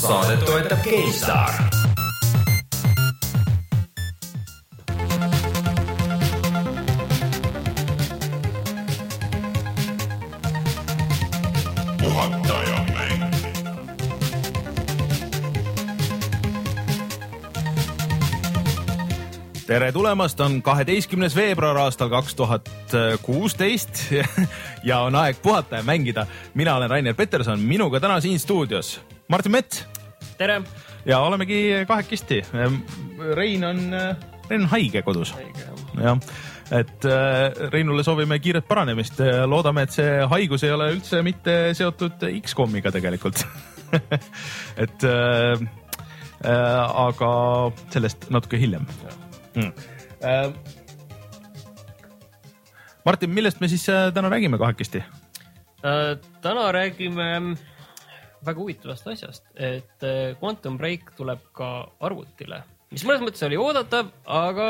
saadet toetab GameStar. tere tulemast, on kaheteistkümnes veebruar aastal kaks tuhat kuusteist ja on aeg puhata ja mängida. mina olen Rainer Peterson, minuga täna siin stuudios Martin Mets. tere. ja olemegi kahekesti. Rein on, Rein on haige kodus. jah, et äh, Reinule soovime kiiret paranemist. loodame, et see haigus ei ole üldse mitte seotud X-komiga tegelikult et äh, äh, aga sellest natuke hiljem mm.. Äh, Martin, millest me siis äh, täna räägime kahekesti äh,? täna räägime väga huvitavast asjast, et äh, Quantum Break tuleb ka arvutile, mis mõnes mõttes oli oodatav, aga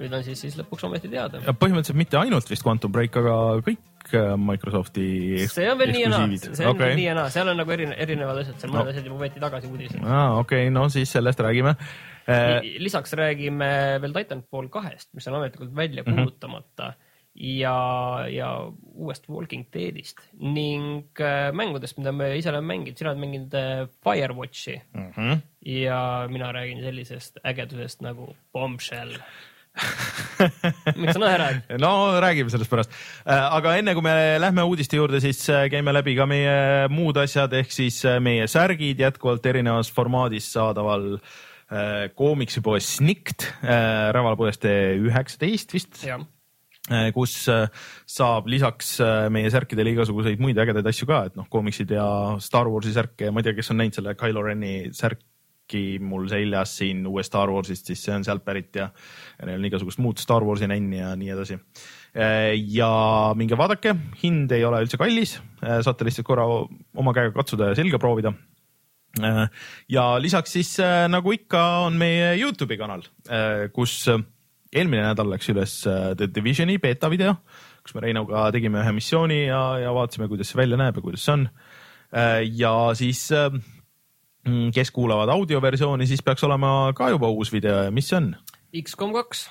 nüüd on siis, siis lõpuks ometi teada. põhimõtteliselt mitte ainult vist Quantum Break, aga kõik äh, Microsofti. see on veel nii ja naa, see on okay. nii ja naa, seal on nagu erine, erinevad asjad, seal mõned no. asjad juba võeti tagasi uudised. aa, okei okay,, no siis sellest räägime Äh, lisaks räägime veel Titanfall kahest, mis on ametlikult välja mhm. kuulutamata mm -hmm. Ja, ja uuest Walking Deadist ning äh, mängudest, mida me ise oleme mänginud, sina oled mänginud äh, Firewatchi mm -hmm. ja mina räägin sellisest ägedusest nagu Bombshell miks sa naerad? no räägime sellest pärast. aga enne kui me lähme uudiste juurde, siis käime läbi ka meie muud asjad, ehk siis meie särgid jätkuvalt erinevas formaadis saadaval äh, Äh, koomiksipoes Snikt äh, Rävala poestee üheksateist vist. Äh, kus saab lisaks meie särkidele igasuguseid muid ägedaid asju ka, et noh, koomiksid ja Star Warsi särke ja ma ei tea, kes on näinud selle Kylo Reni särki mul seljas siin uuest Star Warsist, siis see on sealt pärit ja, ja neil on igasugust muud Star Warsi nänni ja nii edasi. ja minge vaadake, hind ei ole üldse kallis, saate lihtsalt korra oma käega katsuda ja selga proovida Äh, ja lisaks siis äh, nagu ikka on meie Youtube'i kanal, äh, kus eelmine nädal läks üles The Divisioni beeta video, kus me Reinuga tegime ühe missiooni ja, ja vaatasime, kuidas see välja näeb ja kuidas see on. ja siis mm, kes kuulavad audioversiooni, siis peaks olema ka juba uus video ja mis see on? X-kom kaks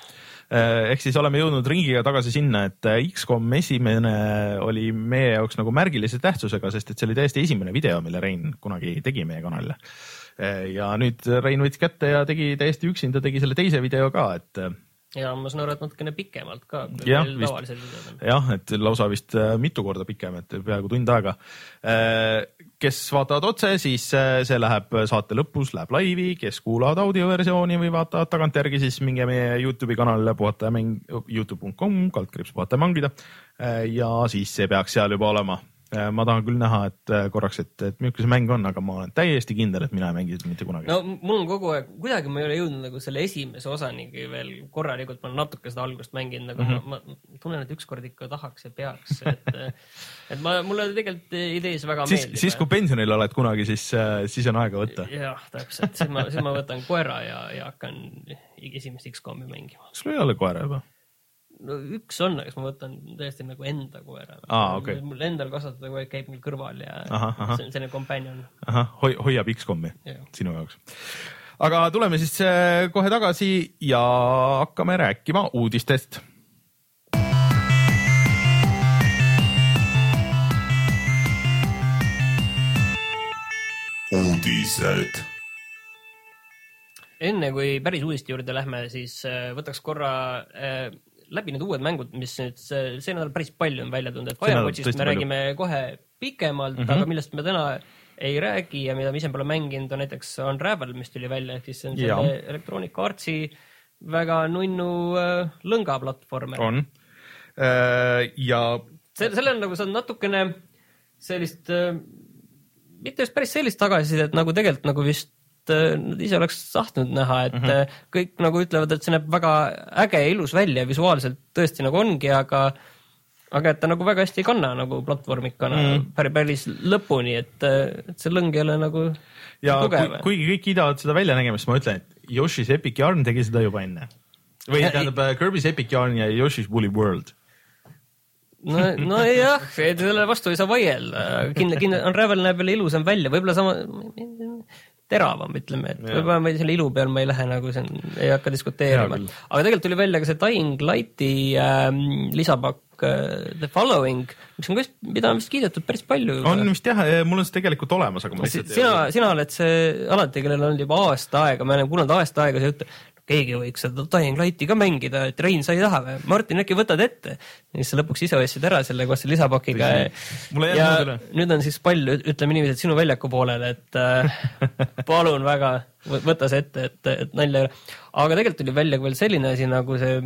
Äh, ehk siis oleme jõudnud ringiga tagasi sinna, et äh, X-kom esimene oli meie jaoks nagu märgilise tähtsusega, sest et see oli täiesti esimene video, mille Rein kunagi tegi meie kanalile. Äh, ja nüüd Rein võttis kätte ja tegi täiesti üksinda, tegi selle teise video ka, et ja ma saan aru, et natukene pikemalt ka kui ja, jah, et lausa vist äh, mitu korda pikem, et peaaegu tund aega. Äh, kes vaatavad otse, siis äh, see läheb saate lõpus, läheb laivi, kes kuulavad audioversiooni või vaatavad tagantjärgi, siis minge meie Youtube'i kanalile puhata ja mäng, Youtube.com, kaldkriips puhata ja siis see peaks seal juba olema ma tahan küll näha, et äh, korraks, et, et milline see mäng on, aga ma olen täiesti kindel, et mina ei mängi seda mitte kunagi. no mul on kogu aeg, kuidagi ma ei ole jõudnud nagu selle esimese osanigi veel korralikult, ma olen natuke seda algust mänginud, nagu mm -hmm. ma, ma tunnen, et ükskord ikka tahaks ja peaks, et et ma, mulle tegelikult idees väga siis, meeldib. siis kui pensionil oled kunagi, siis, siis on aega võtta. jah, täpselt, siis ma, siis ma võtan koera ja, ja hakkan esimest X-komi mängima. sul ei ole koera juba? No üks on, aga siis ma võtan tõesti nagu enda koera ah,. Okay. mul endal kasvatada aeg käib mul kõrval ja aha, aha. see on selline companion. ahah, hoi-, hoiab X-komi sinu jaoks. aga tuleme siis äh, kohe tagasi ja hakkame rääkima uudistest uudised. enne kui päris uudiste juurde lähme, siis äh, võtaks korra äh, läbi need uued mängud, mis nüüd see, see nädal päris palju on välja tulnud, et Firewatchist me räägime palju. kohe pikemalt mm, -hmm. aga millest me täna ei räägi ja mida ma ise pole mänginud, on näiteks Unravel, mis tuli välja, ehk siis see on selle Electronic Artsi väga nunnu äh, lõngaplatvormer. on äh, ja. selle, sellel nagu saad natukene sellist äh,, mitte just päris sellist tagasisidet nagu tegelikult nagu vist Äh, nad ise oleks tahtnud näha, et mm -hmm. kõik nagu ütlevad, et see näeb väga äge ja ilus välja, visuaalselt tõesti nagu ongi, aga aga et ta nagu väga hästi ei kanna nagu platvormikana mm päris, päris lõpuni, et, et see lõng ei ole nagu ja tugev. kuigi kõik kiidavad seda väljanägemist, ma ütlen, et Yoshi's Epic Yarn tegi seda juba enne. või tähendab äh, Kirby's Epic Yarn ja Yoshi's Woolly World no, nojah, selle vastu ei saa vaielda, kindla, kindla, Unravel näeb jälle ilusam välja, võib-olla sama, teravam, ütleme, et võib-olla ma selle ilu peal ma ei lähe nagu on, ei hakka diskuteerima. Aga tegelikult tuli välja ka see Dying Lighti ähm, lisapakk äh, The Following, mis on ka vist, mida on vist kiidetud päris palju. on vist jah, mul on see tegelikult olemas, aga ma lihtsalt sina, sina oled see alati, kellel on juba aasta aega, me oleme kuulanud aasta aega seda juttu, keegi võiks seda Dying Lighti ka mängida, et Rein, sa ei taha või? Martin, äkki võtad ette? ja siis sa lõpuks ise ostsid ära selle koos lisapakiga. Ja nüüd on siis pall, ütleme niiviisi, et sinu väljaku poolel, et äh, palun väga, võta see ette, et, et nalja ei ole. aga tegelikult tuli välja ka veel selline asi nagu see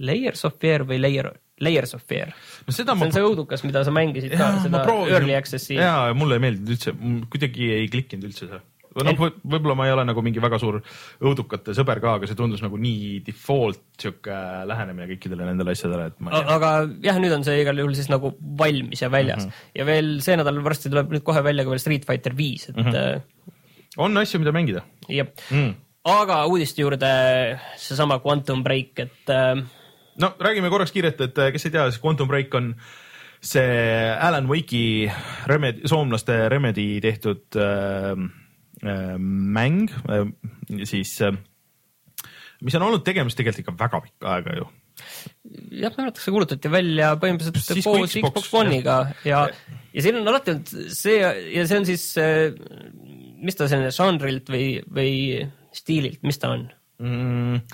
Layers of Fear või Layer, Layers of Fear. no see on see õudukas, mida sa mängisid ka, seda Early Access'i. jaa, mulle ei meeldinud üldse, kuidagi ei klikkinud üldse see. noh, võib-olla ma ei ole nagu mingi väga suur õudukate sõber ka, aga see tundus nagu nii default sihuke lähenemine kõikidele nendele asjadele, et ma ei tea. aga jah, nüüd on see igal juhul siis nagu valmis ja väljas mm. -hmm. ja veel see nädal varsti tuleb nüüd kohe välja ka veel Street Fighter viis, et mm. -hmm. on asju, mida mängida jah mm.. aga uudiste juurde seesama Quantum Break, et äh, no räägime korraks kiirelt, et äh, kes ei tea, siis Quantum Break on see Alan Wake'i Remedi, soomlaste Remedi tehtud äh, mäng äh,, siis äh, mis on olnud tegemist tegelikult ikka väga pikka aega ju. jah, minu arvates see kuulutati välja põhimõtteliselt koos Xbox- Xbox One'iga ja, ja siin on alati olnud see ja see on siis, mis ta selline žanrilt või, või stiililt, mis ta on? mm,.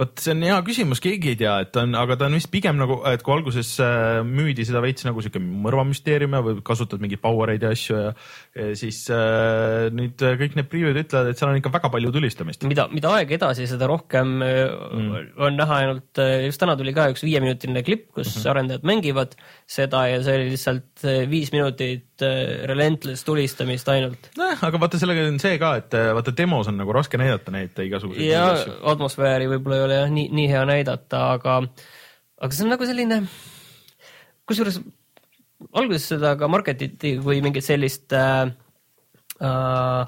Vot see on hea küsimus, keegi ei tea, et on, aga ta on vist pigem nagu, et kui alguses äh, müüdi seda veits nagu sihuke mõrvamüsteerium ja või kasutad mingeid power eid ja asju ja, ja siis äh, nüüd äh, kõik need preview'd ütlevad, et seal on ikka väga palju tulistamist. mida, mida aeg edasi, seda rohkem mm. on näha ainult, just täna tuli ka üks viieminutiline klipp, kus mm -hmm. arendajad mängivad seda ja see oli lihtsalt viis minutit eh, relentless tulistamist ainult. nojah, aga vaata sellega on see ka, et äh, vaata demos on nagu raske näidata neid igasuguseid ja asju. atmosfääri võib-olla ei ole jah nii, nii hea näidata, aga, aga see on nagu selline, kusjuures alguses seda ka marketiti kui mingit sellist äh, äh,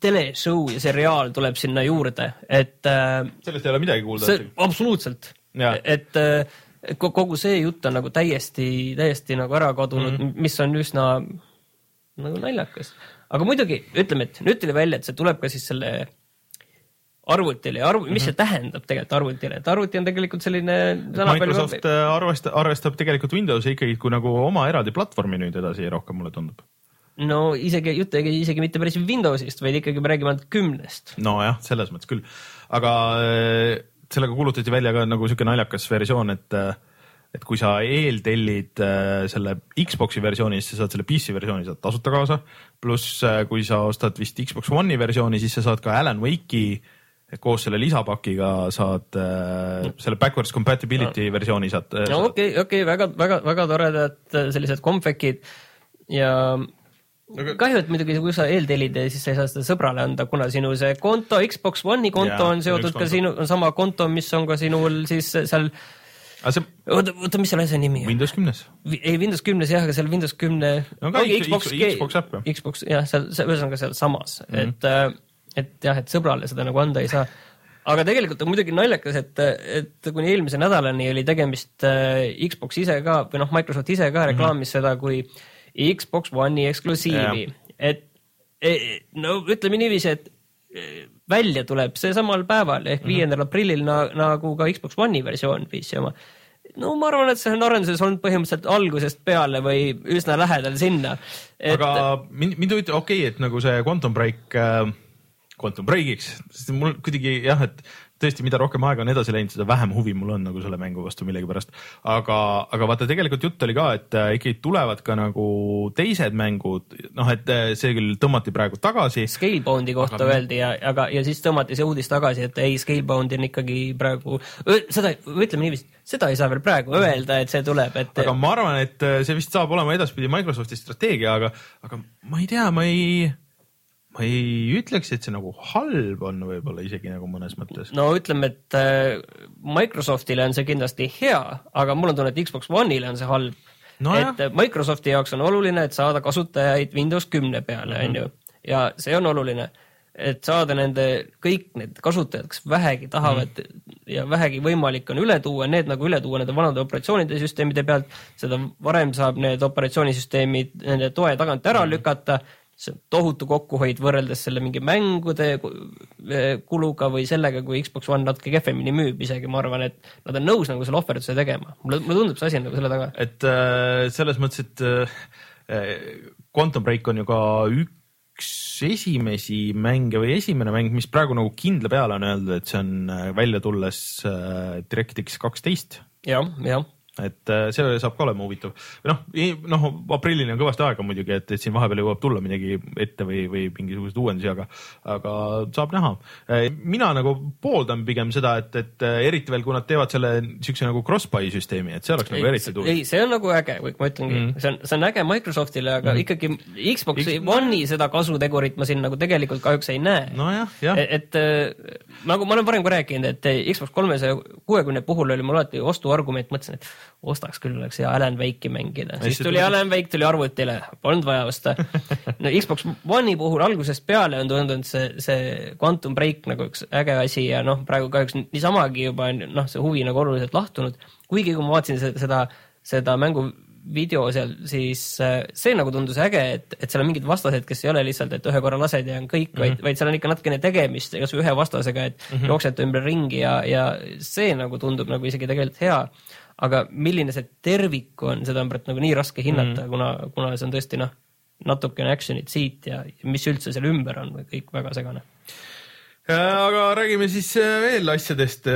teleshow ja seriaal tuleb sinna juurde, et äh, sellest ei ole midagi kuulda absoluutselt, et äh, kogu see jutt on nagu täiesti, täiesti nagu ära kadunud mm, -hmm. mis on üsna nagu naljakas. aga muidugi ütleme, et nüüd tuli välja, et see tuleb ka siis selle arvutile ja arvu-, mis see tähendab tegelikult arvutile, et arvuti on tegelikult selline Microsoft äh, arvestab, arvestab tegelikult Windowsi ikkagi kui nagu oma eraldi platvormi nüüd edasi rohkem, mulle tundub. no isegi jutt ei käi isegi mitte päris Windowsist, vaid ikkagi me räägime ainult kümnest. nojah, selles mõttes küll, aga äh, sellega kuulutati välja ka nagu sihuke naljakas versioon, et äh, et kui sa eeltellid äh, selle Xbox'i versiooni, siis sa saad selle PC versiooni saad tasuta kaasa. pluss äh, kui sa ostad vist Xbox One'i versiooni, siis sa saad ka Alan Wake'i koos selle lisapakiga saad äh, selle backwards compatibility no. versiooni saad äh,. no okei okay,, okei okay,, väga, väga, väga toredad äh, sellised kompvekid ja Aga- kahju, et muidugi, kui sa eeltellid, siis sa ei saa seda sõbrale anda, kuna sinu see konto, Xbox One'i konto Jaa, on seotud ka sinu, on sama konto, mis on ka sinul siis seal, aga see oota, oota, mis selle asja nimi on? Windows kümnes. ei, Windows kümnes jah, aga seal Windows kümne No ka ongi Xbox- Xbox äpp, jah. Xbox jah, seal, ühesõnaga sealsamas mm, Mhm. -hmm. et, et jah, et sõbrale seda nagu anda ei saa. aga tegelikult on muidugi naljakas, et, et kuni eelmise nädalani oli tegemist äh, Xbox ise ka või noh, Microsoft ise ka reklaamis mm -hmm. seda kui Xbox One'i eksklusiivi, et e, no ütleme niiviisi, et e, välja tuleb see samal päeval ehk viiendal aprillil na, nagu ka Xbox One'i versioon PC oma. no ma arvan, et see on arenduses olnud põhimõtteliselt algusest peale või üsna lähedal sinna. et... aga mind, mind huvitab, okei okay,, et nagu see Quantum Break äh,, Quantum Breakiks, sest mul kuidagi jah, et tõesti, mida rohkem aega on edasi läinud, seda vähem huvi mul on nagu selle mängu vastu millegipärast. aga, aga vaata, tegelikult jutt oli ka, et äh, ikkagi tulevad ka nagu teised mängud, noh, et äh, see küll tõmmati praegu tagasi. Scalebound'i kohta Aga- öeldi ja, aga, ja siis tõmmati see uudis tagasi, et ei, Scalebound on ikkagi praegu, seda, ütleme niiviisi, seda ei saa veel praegu öelda, et see tuleb, et aga ma arvan, et äh, see vist saab olema edaspidi Microsofti strateegia, aga, aga ma ei tea, ma ei, ma ei ütleks, et see nagu halb on võib-olla isegi nagu mõnes mõttes. no ütleme, et äh, Microsoftile on see kindlasti hea, aga mul on tunne, et Xbox One'ile on see halb no.. Et äh, Microsofti jaoks on oluline, et saada kasutajaid Windows kümne peale, Mhm. on ju, ja see on oluline, et saada nende kõik need kasutajad, kes vähegi tahavad mm. -hmm. ja vähegi võimalik on üle tuua, need nagu üle tuua nende vanade operatsioonide süsteemide pealt, seda varem saab need operatsioonisüsteemid nende toe tagant ära mm -hmm. lükata see on tohutu kokkuhoid võrreldes selle mingi mängude eh, kuluga või sellega, kui Xbox One natuke kehvemini müüb isegi, ma arvan, et nad on nõus nagu selle ohverduse tegema. mulle, mulle tundub see asi on nagu selle taga. et äh, selles mõttes, et äh, Quantum Break on ju ka üks esimesi mänge või esimene mäng, mis praegu nagu kindla peale on öeldud, et see on äh, välja tulles äh, DirectX kaksteist jah, jah. Et äh, see saab ka olema huvitav. noh, noh aprillini on kõvasti aega muidugi, et, et siin vahepeal jõuab tulla midagi ette või, või mingisuguseid uuendusi, aga, aga saab näha. mina nagu pooldan pigem seda, et, et äh, eriti veel, kui nad teevad selle siukse nagu cross-buy süsteemi, et see oleks nagu eriti tuus. ei, see on nagu äge, ma ütlengi mm. -hmm. see on, see on äge Microsoftile, aga mm -hmm. ikkagi Xbox'i X- One'i seda kasutegurit ma siin nagu tegelikult kahjuks ei näe nojah, jah et, et äh, nagu ma olen varem ka rääkinud, et Xbox kolmesaja kuuekümne puhul oli mul alati ostuargument, mõtlesin, et ostaks küll, oleks hea Alan Wake'i mängida, siis tuli Alan Wake tuli arvutile, polnud vaja osta. no Xbox One'i puhul algusest peale on tundunud see, see Quantum Break nagu üks äge asi ja noh, praegu kahjuks niisamagi juba on noh, see huvi nagu oluliselt lahtunud. kuigi kui ma vaatasin seda, seda, seda mängu video seal, siis äh, see nagu tundus äge, et, et seal on mingid vastased, kes ei ole lihtsalt, et ühe korra lased ja on kõik mm, -hmm. vaid, vaid seal on ikka natukene tegemist, kasvõi ühe vastasega, et mm -hmm. jooksete ümber ringi ja, ja see nagu tundub nagu isegi tegelikult hea. Aga milline see tervik on, seda on praegu nagu nii raske hinnata mm, kuna, kuna see on tõesti noh, natukene action'it siit ja mis üldse seal ümber on, kõik väga segane. Äh, aga räägime siis äh, veel asjadest,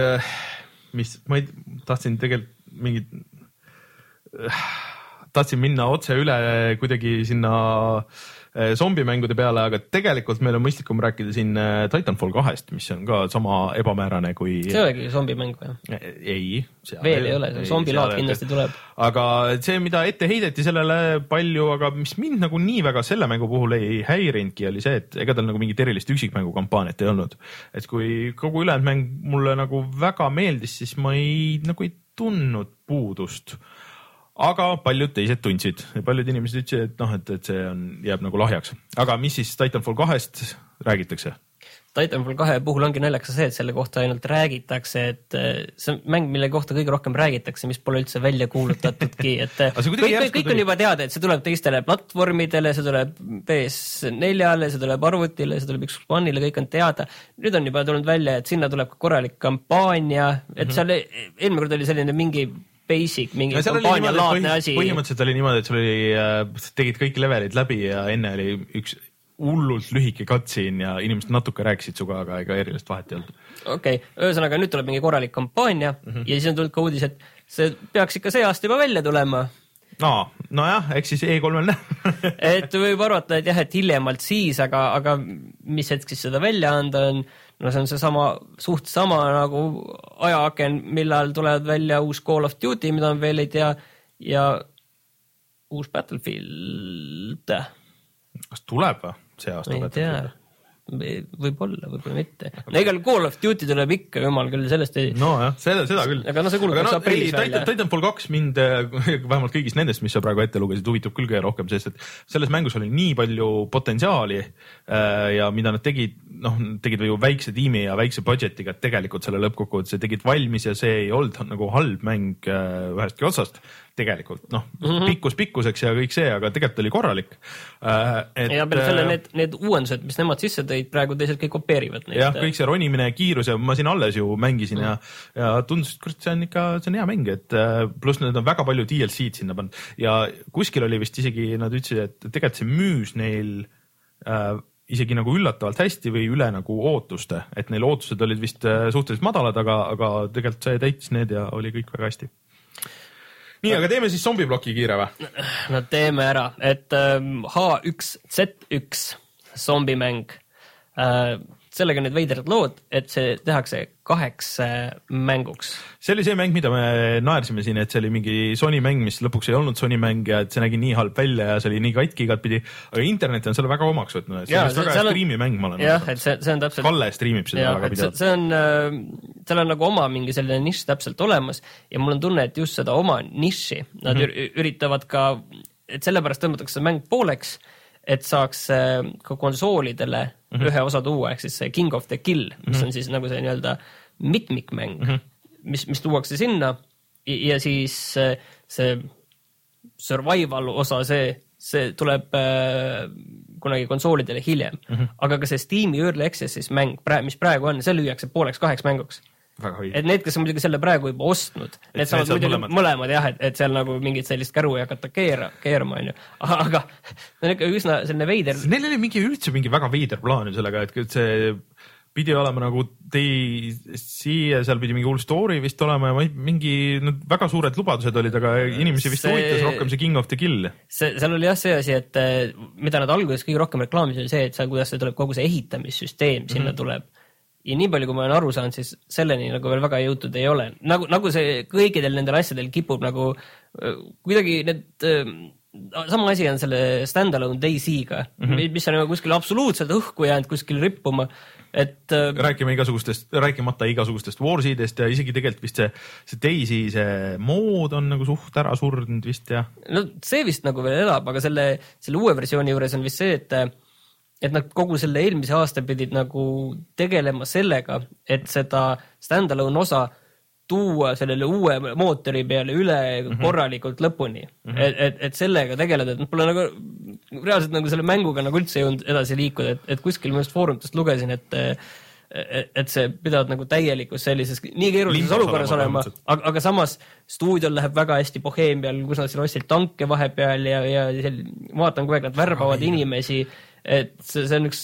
mis ma ei, tahtsin tegelikult mingit, tahtsin minna otse üle kuidagi sinna äh, zombimängude peale, aga tegelikult meil on mõistlikum rääkida siin äh, Titanfall kahest, mis on ka sama ebamäärane kui. see ei olegi zombimäng või? ei. veel ei ole, zombilaad kindlasti tuleb. aga see, mida ette heideti sellele palju, aga mis mind nagu nii väga selle mängu puhul ei häirinudki, oli see, et ega tal nagu mingit erilist üksikmängu kampaaniat ei olnud. et kui kogu ülejäänud mäng mulle nagu väga meeldis, siis ma ei, nagu ei tundnud puudust. Aga paljud teised tundsid paljud inimesed ütlesid, et noh, et, et see on, jääb nagu lahjaks. aga mis siis Titanfall kahest räägitakse? Titanfall kahe puhul ongi naljakas see, et selle kohta ainult räägitakse, et eh, see on mäng, mille kohta kõige rohkem räägitakse, mis pole üldse välja kuulutatudki, et kuidagi kõik, kõik, kõik on juba teada, et see tuleb teistele platvormidele, see tuleb PS4-le, see tuleb arvutile, see tuleb Xbox One'ile, kõik on teada. nüüd on juba tulnud välja, et sinna tuleb ka korralik kampaania, et Mhm. seal e- eelmine kord oli selline mingi basic, mingi et kampaanialaadne asi. põhimõtteliselt oli niimoodi, et sul oli äh,, tegid kõik levelid läbi ja enne oli üks hullult lühike cutscene ja inimesed natuke rääkisid sinuga, aga ega erilist vahet ei olnud. okei okay., ühesõnaga nüüd tuleb mingi korralik kampaania mm -hmm. ja siis on tulnud ka uudis, et see peaks ikka see aasta juba välja tulema no nojah, eks siis E3-l näeb et võib arvata, et jah, et hiljemalt siis, aga, aga mis hetk siis seda välja anda on, no see on seesama, suht sama nagu ajaaken, millal tuleb välja uus Call of Duty, mida me veel ei tea ja uus Battlefield, kas tuleb või see aasta? ei tea, võib-olla, võib-olla mitte. no igal Call of Duty tuleb ikka, jumal küll, sellest ei no., nojah, seda, seda küll. aga no see kuulutatakse aprillis välja. Titanfall kaks mind äh, vähemalt kõigist nendest, mis sa praegu ette lugesid, huvitab küll kõige rohkem, sest et selles mängus oli nii palju potentsiaali äh, ja mida nad tegid, noh, tegid ju väikse tiimi ja väikse budget'iga, et tegelikult selle lõppkokkuvõttes tegid valmis ja see ei olnud nagu halb mäng äh, ühestki otsast tegelikult noh mm. -hmm., pikkus pikkuseks ja kõik see, aga tegelikult oli korralik äh,. ja peale selle need, need uuendused, mis nemad sisse tõid, praegu teised kõik kopeerivad neid. jah, kõik see ronimine ja kiirus ja ma siin alles ju mängisin ja, ja tundus, et kurat, see on ikka, see on hea mäng, et äh, pluss need on väga palju DLC-d sinna pannud ja kuskil oli vist isegi nad ütlesid, et tegelikult see müüs neil äh, isegi nagu üllatavalt hästi või üle nagu ootuste, et neil ootused olid vist äh, suhteliselt madalad, aga, aga tegelikult see täitis need ja oli kõik väga hästi. nii, aga teeme siis zombibloki kiire või? no teeme ära, et ähm, H1Z1 zombimäng äh,, sellega on need veidrad lood, et see tehakse kaheks äh, mänguks. see oli see mäng, mida me naersime siin, et see oli mingi Sony mäng, mis lõpuks ei olnud Sony mäng ja et see nägi nii halb välja ja see oli nii katki igatpidi, aga internet on selle väga omaks võtnud, see on vist väga hea on- striimimäng, ma olen jah, et see, see on täpselt. Kalle striimib seda jah, väga pidevalt. see on, seal on nagu oma mingi selline nišš täpselt olemas ja mul on tunne, et just seda oma nišši nad mm -hmm. üritavad ka, et sellepärast tõmmatakse mäng pooleks, et saaks äh, ka konsoolidele mm -hmm. ühe osa tuua, ehk siis see King of the Kill, mis mm -hmm. on siis nagu see nii-öelda mitmikmäng mm, -hmm. mis, mis tuuakse sinna ja, siis äh, see survival osa, see, see tuleb äh, kunagi konsoolidele hiljem mm. -hmm. aga ka see Steam'i Early Access'is mäng, mis praegu on, see lüüakse pooleks-kaheks mänguks väga õige. Et need, kes on muidugi selle praegu juba ostnud, need saavad muidugi mõlemad, mõlemad jah, et, et seal nagu mingit sellist käru ei hakata keera, keerama, onju. aga see on ikka üsna selline veider. Neil oli mingi üldse mingi väga veider plaan ju sellega, et see pidi olema nagu DayZ ja seal pidi mingi hull story vist olema ja mingi no, väga suured lubadused olid, aga inimesi vist see, huvitas rohkem see King of the Kill. see, seal oli jah see asi, et eh, mida nad alguses kõige rohkem reklaamisid, oli see, et seal, kuidas see tuleb, kogu see ehitamissüsteem sinna mm -hmm. tuleb ja nii palju, kui ma olen aru saanud, siis selleni nagu veel väga jõutud ei ole, nagu, nagu see kõikidel nendel asjadel kipub nagu kuidagi need äh, sama asi on selle stand-alone DayZ-ga mm, -hmm. mis on nagu kuskil absoluutselt õhku jäänud kuskil rippuma, et. Räägime igasugustest, rääkimata igasugustest Warsidest ja isegi tegelikult vist see, see DayZ, see mood on nagu suht ära surnud vist ja. no see vist nagu veel elab, aga selle, selle uue versiooni juures on vist see, et et nad kogu selle eelmise aasta pidid nagu tegelema sellega, et seda stand-alone osa tuua sellele uue mootori peale üle mm -hmm. korralikult lõpuni mm. -hmm. et, et, et sellega tegeleda, et nad pole nagu reaalselt nagu selle mänguga nagu üldse jõudnud edasi liikuda, et, et kuskil ma just foorumitest lugesin, et et see pidavat nagu täielikus sellises nii keerulises olukorras olema, aga, aga samas stuudiol läheb väga hästi Bohemial, kus nad seal ostsid tanke vahepeal ja, ja seal vaatan kogu aeg, nad värbavad oh, inimesi. Et see, see on üks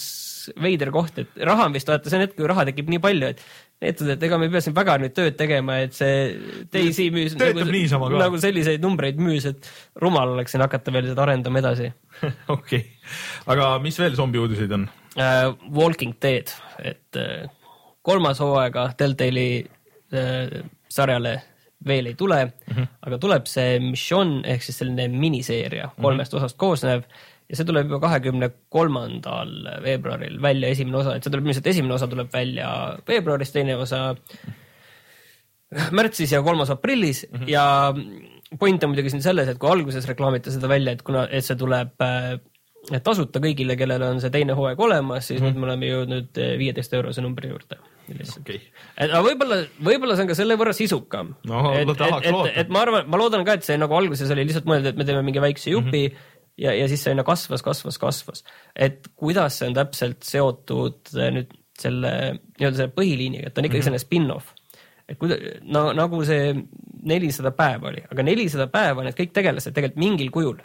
veider koht, et raha on vist vaata, see on hetk, kui raha tekib nii palju, et ütled, et ega me ei pea siin väga nüüd tööd tegema, et see Daisy müüs nagu, nagu selliseid numbreid müüs, et rumal oleks siin hakata veel seda arendama edasi. okei, aga mis veel zombi uudiseid on uh,? Walking Dead, et uh, kolmas hooaega Deltali uh, sarjale veel ei tule mm, -hmm. aga tuleb see Mission ehk siis selline miniseeria kolmest mm -hmm. osast koosnev ja see tuleb juba kahekümne kolmandal veebruaril välja, esimene osa, et see tuleb ilmselt, esimene osa tuleb välja veebruaris, teine osa märtsis ja kolmas aprillis mm -hmm. ja point on muidugi siin selles, et kui alguses reklaamiti seda välja, et kuna, et see tuleb äh, tasuta kõigile, kellel on see teine hooaeg olemas, siis mm -hmm. nüüd me oleme jõudnud äh, viieteist eurose numbri juurde. Okay. et aga võib-olla, võib-olla see on ka selle võrra sisukam no,. et, et, et, et ma arvan, ma loodan ka, et see nagu alguses oli lihtsalt mõeldud, et me teeme mingi väikse jupi mm, -hmm ja, ja siis see aina kasvas, kasvas, kasvas. et kuidas see on täpselt seotud äh, nüüd selle nii-öelda selle põhiliiniga, et ta on ikkagi mm -hmm. selline spin-off. et kuida-, no nagu see nelisada päeva oli, aga nelisada päeva need kõik tegelased tegelikult mingil kujul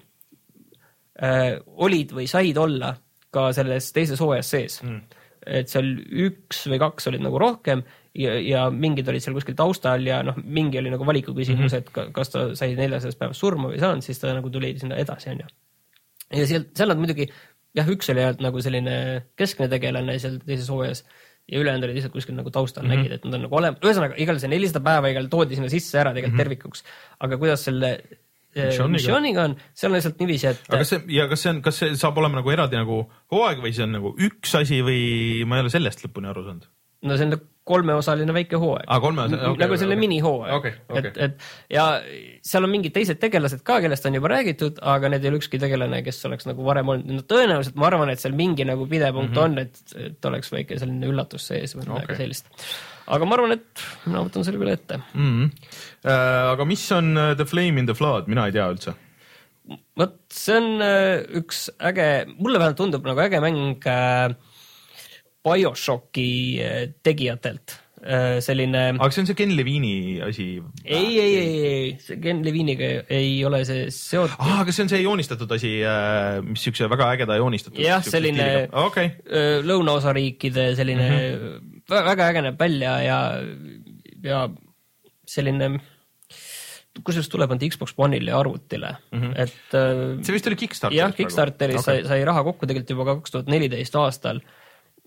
äh, olid või said olla ka selles teises hooajas sees mm. et seal üks või kaks olid nagu rohkem ja, ja mingid olid seal kuskil taustal ja noh, mingi oli nagu valiku küsimus mm, -hmm. et kas ta sai neljasajast päevast surma või ei saanud, siis ta nagu tuli sinna edasi, onju ja sealt, seal nad muidugi jah, üks oli ainult nagu selline keskne tegelane seal teises hooajas ja ülejäänud olid lihtsalt kuskil nagu taustal mm -hmm. nägid, et nad on nagu olemas, ühesõnaga igal see nelisada päeva igal toodi sinna sisse ära tegelikult mm -hmm. tervikuks. aga kuidas selle eh, missiooniga on, seal on lihtsalt niiviisi, et. aga kas see ja kas see on, kas see saab olema nagu eraldi nagu hooaeg või see on nagu üks asi või ma ei ole sellest lõpuni aru saanud? No see on kolmeosaline väike hooaeg ah,. okay,, nagu selline okay. minihooaeg okay,. Okay. et, et ja seal on mingid teised tegelased ka, kellest on juba räägitud, aga need ei ole ükski tegelane, kes oleks nagu varem olnud no,, tõenäoliselt ma arvan, et seal mingi nagu pidepunkt mm -hmm. on, et, et oleks väike selline üllatus sees või midagi okay. sellist. aga ma arvan, et mina võtan selle küll ette mm. -hmm. Äh, aga mis on uh, The Flame in the Flood, mina ei tea üldse vot see on uh, üks äge, mulle vähemalt tundub nagu äge mäng äh, BioShocki äh, tegijatelt äh, selline. aga see on see Ken Levini asi? ei, ei, ei, ei, see Ken Leviniga ei ole see seotud ah,. aga see on see joonistatud asi, äh, mis siukse väga ägeda joonistatud. jah, selline okay. lõunaosariikide selline mm -hmm. väga äge näeb välja ja, ja selline kusjuures tuleb ainult Xbox One'ile ja arvutile mm, -hmm. et. see vist oli Kickstarteris. jah, Kickstarteris okay. sai, sai raha kokku tegelikult juba kaks tuhat neliteist aastal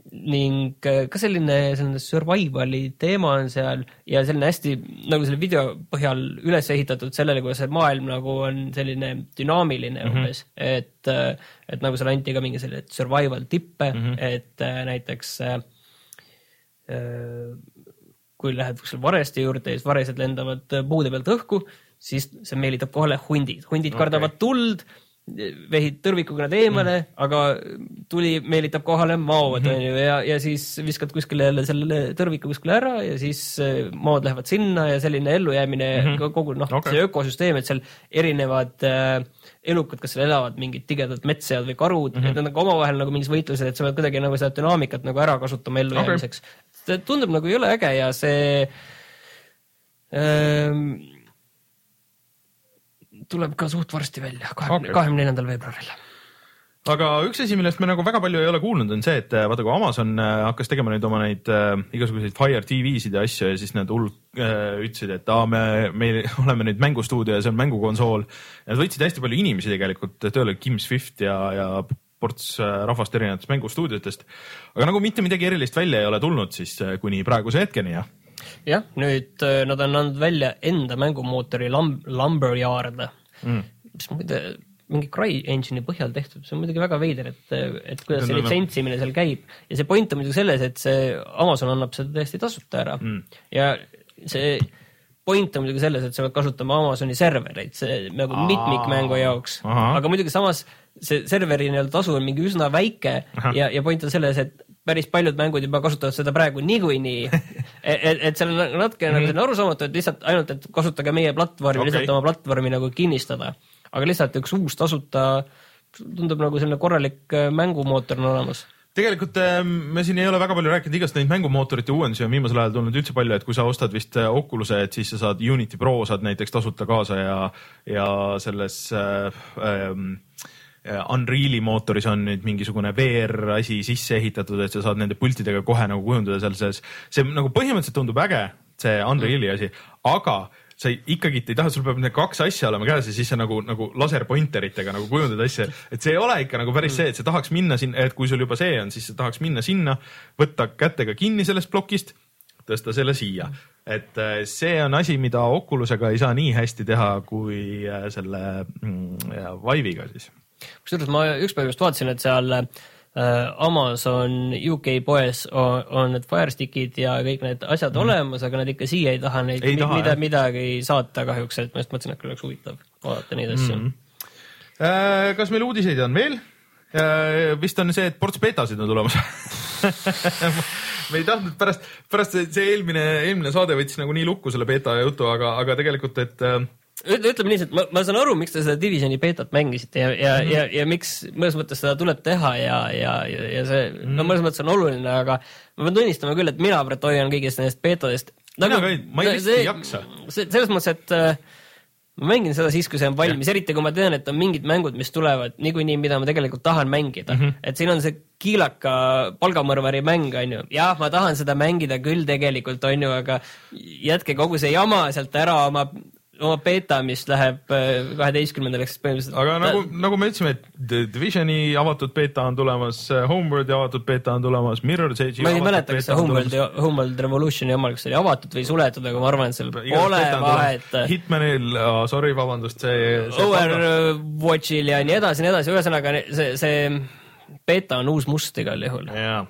ning äh, ka selline, selline survival'i teema on seal ja selline hästi nagu selle video põhjal üles ehitatud sellele, kuidas see maailm nagu on selline dünaamiline mm -hmm. umbes, et, äh, et nagu seal anti ka mingi selline survival tippe mm, -hmm. et äh, näiteks äh, kui lähed kuskil vareste juurde ja siis varesed lendavad puude pealt õhku, siis see meelitab kohale hundid, hundid okay. kardavad tuld vehid tõrvikuga nad eemale mm., aga tuli meelitab kohale maod mm, onju -hmm. ja, ja siis viskad kuskile jälle selle tõrviku kuskile ära ja siis äh, maod lähevad sinna ja selline ellujäämine mm -hmm. kogu noh okay., see ökosüsteem, et seal erinevad äh, elukad, kas seal elavad mingid tigedad metssead või karud mm, -hmm. et nad nagu omavahel nagu mingis võitluses, et sa pead kuidagi nagu seda dünaamikat nagu ära kasutama ellujäämiseks okay.. tundub nagu jõle äge ja see ähm, tuleb ka suht varsti välja, kahekümne, kahekümne neljandal veebruaril aga üks asi, millest me nagu väga palju ei ole kuulnud, on see, et äh, vaata, kui Amazon äh, hakkas tegema nüüd oma neid äh, igasuguseid Fire TV-sid ja asju ja siis nad hull äh, ütlesid, et aa, me, me oleme nüüd mängustuudio ja see on mängukonsool. ja nad võtsid hästi palju inimesi tegelikult tööle, Kim Swift ja, ja ports äh, rahvast erinevatest mängustuudiotest. aga nagu mitte midagi erilist välja ei ole tulnud siis kuni praeguse hetkeni, jah jah, nüüd nad on andnud välja enda mängumootori Lam-, Lumberyard mm., mis muide mingi CryEngine'i põhjal tehtud, see on muidugi väga veider, et, et kuidas see litsentsimine seal käib ja see point on muidugi selles, et see Amazon annab seda täiesti tasuta ära mm. ja see point on muidugi selles, et sa pead kasutama Amazoni servereid, see nagu Aa, mitmikmängu jaoks, aga muidugi samas see serveri nii-öelda tasu on mingi üsna väike Aha. ja, ja point on selles, et päris paljud mängud juba kasutavad seda praegu niikuinii et, et, et seal on natuke mm -hmm. nagu selline arusaamatu, et lihtsalt ainult, et kasutage meie platvormi okay., lihtsalt oma platvormi nagu kinnistada aga lihtsalt üks uus tasuta, tundub nagu selline korralik äh, mängumootor on olemas tegelikult äh, me siin ei ole väga palju rääkinud, igast neid mängumootorite uuendusi on viimasel ajal tulnud üldse palju, et kui sa ostad vist äh, Oculus'e, et siis sa saad Unity Pro saad näiteks tasuta kaasa ja, ja selles äh, äh, Unreal'i mootoris on nüüd mingisugune VR asi sisse ehitatud, et sa saad nende pultidega kohe nagu kujundada seal sees. see nagu põhimõtteliselt tundub äge, see Unreal'i asi, aga sa ikkagi ei taha, sul peab need kaks asja olema käes ja siis sa nagu, nagu laserpointeritega nagu kujundad asja, et see ei ole ikka nagu päris see, et sa tahaks minna sinna, et kui sul juba see on, siis sa tahaks minna sinna, võtta kätega kinni sellest plokist, tõsta selle siia. et äh, see on asi, mida Oculusega ei saa nii hästi teha kui äh, selle mm, Vive'iga siis. Kusjuures ma ükspäev just vaatasin, et seal äh, Amazon UK poes on, on need Firestickid ja kõik need asjad mm. olemas, aga nad ikka siia ei taha neid ei taha, mida, midagi saata kahjuks, et ma just mõtlesin, et küll oleks huvitav vaadata neid asju mm.. kas meil uudiseid on veel? Äh, vist on see, et ports betasid on tulemas me ei tahtnud pärast, pärast see, see eelmine, eelmine saade võttis nagu nii lukku selle beta jutu, aga, aga tegelikult, et ütleme et ma, ma saan aru, miks te seda Divisioni beetat mängisite ja, ja mm, -hmm. ja, ja miks mõnes mõttes seda tuleb teha ja, ja, ja, see mm -hmm. no mõnes mõttes on oluline, aga ma pean tunnistama küll, et mina praegu hoian kõigist nendest beetadest nagu,. mina ka ei, ma ei vist ei jaksa. selles mõttes, et äh, ma mängin seda siis, kui see on valmis, eriti kui ma tean, et on mingid mängud, mis tulevad niikuinii, mida ma tegelikult tahan mängida mm. -hmm. et siin on see kiilaka palgamõrvari mäng, on ju. jah, ma tahan seda mängida küll tegelikult, on ju, aga jätke kogu see jama sealt ära oma oma beeta, mis läheb äh, siis põhimõtteliselt. aga nagu, nagu me ütlesime, et Divisioni avatud beeta on tulemas, äh, Homeworldi avatud beeta on tulemas, Mirror's Edge'i. ma ei mäleta, kas see Homeworld, Homeworld Revolutioni oma, kas see oli avatud või suletud, aga ma arvan, et seal pole vahet. Hitmanil oh,, sorry, vabandust, see, see. Overwatchil ja nii edasi, nii edasi, ühesõnaga see, see beeta on uus must igal juhul. jaa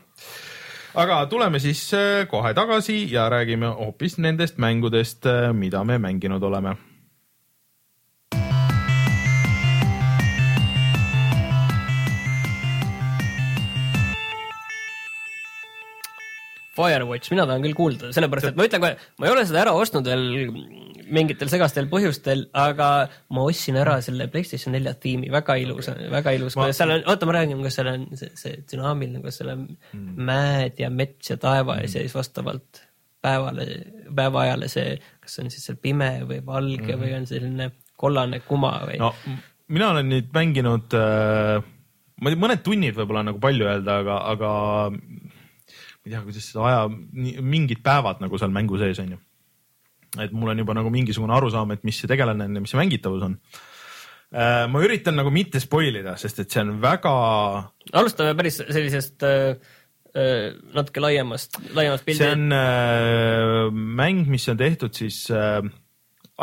aga tuleme siis äh, kohe tagasi ja räägime hoopis nendest mängudest, äh, mida me mänginud oleme Firewatch, mina tahan küll kuulda, sellepärast et ma ütlen kohe, ma ei ole seda ära ostnud veel mingitel segastel põhjustel, aga ma ostsin ära selle PlayStation nelja tiimi, väga ilus, väga ilus ma..., seal on, oota, ma räägin, kas seal on see, see dünaamiline, kas seal on mm. mäed ja mets ja taevas mm. ja siis vastavalt päevale, päevaajale see, kas on siis seal pime või valge mm. või on selline kollane kuma või? no mina olen nüüd mänginud äh, ma ei tea, mõned tunnid võib-olla nagu palju öelda, aga, aga ma ei tea, kuidas seda aja, mingid päevad nagu seal mängu sees on ju et mul on juba nagu mingisugune arusaam, et mis see tegelane on ja mis see mängitavus on. Äh, ma üritan nagu mitte spoil ida, sest et see on väga. alustame päris sellisest äh, äh, natuke laiemast, laiemast pildist. see on äh, mäng, mis on tehtud siis äh,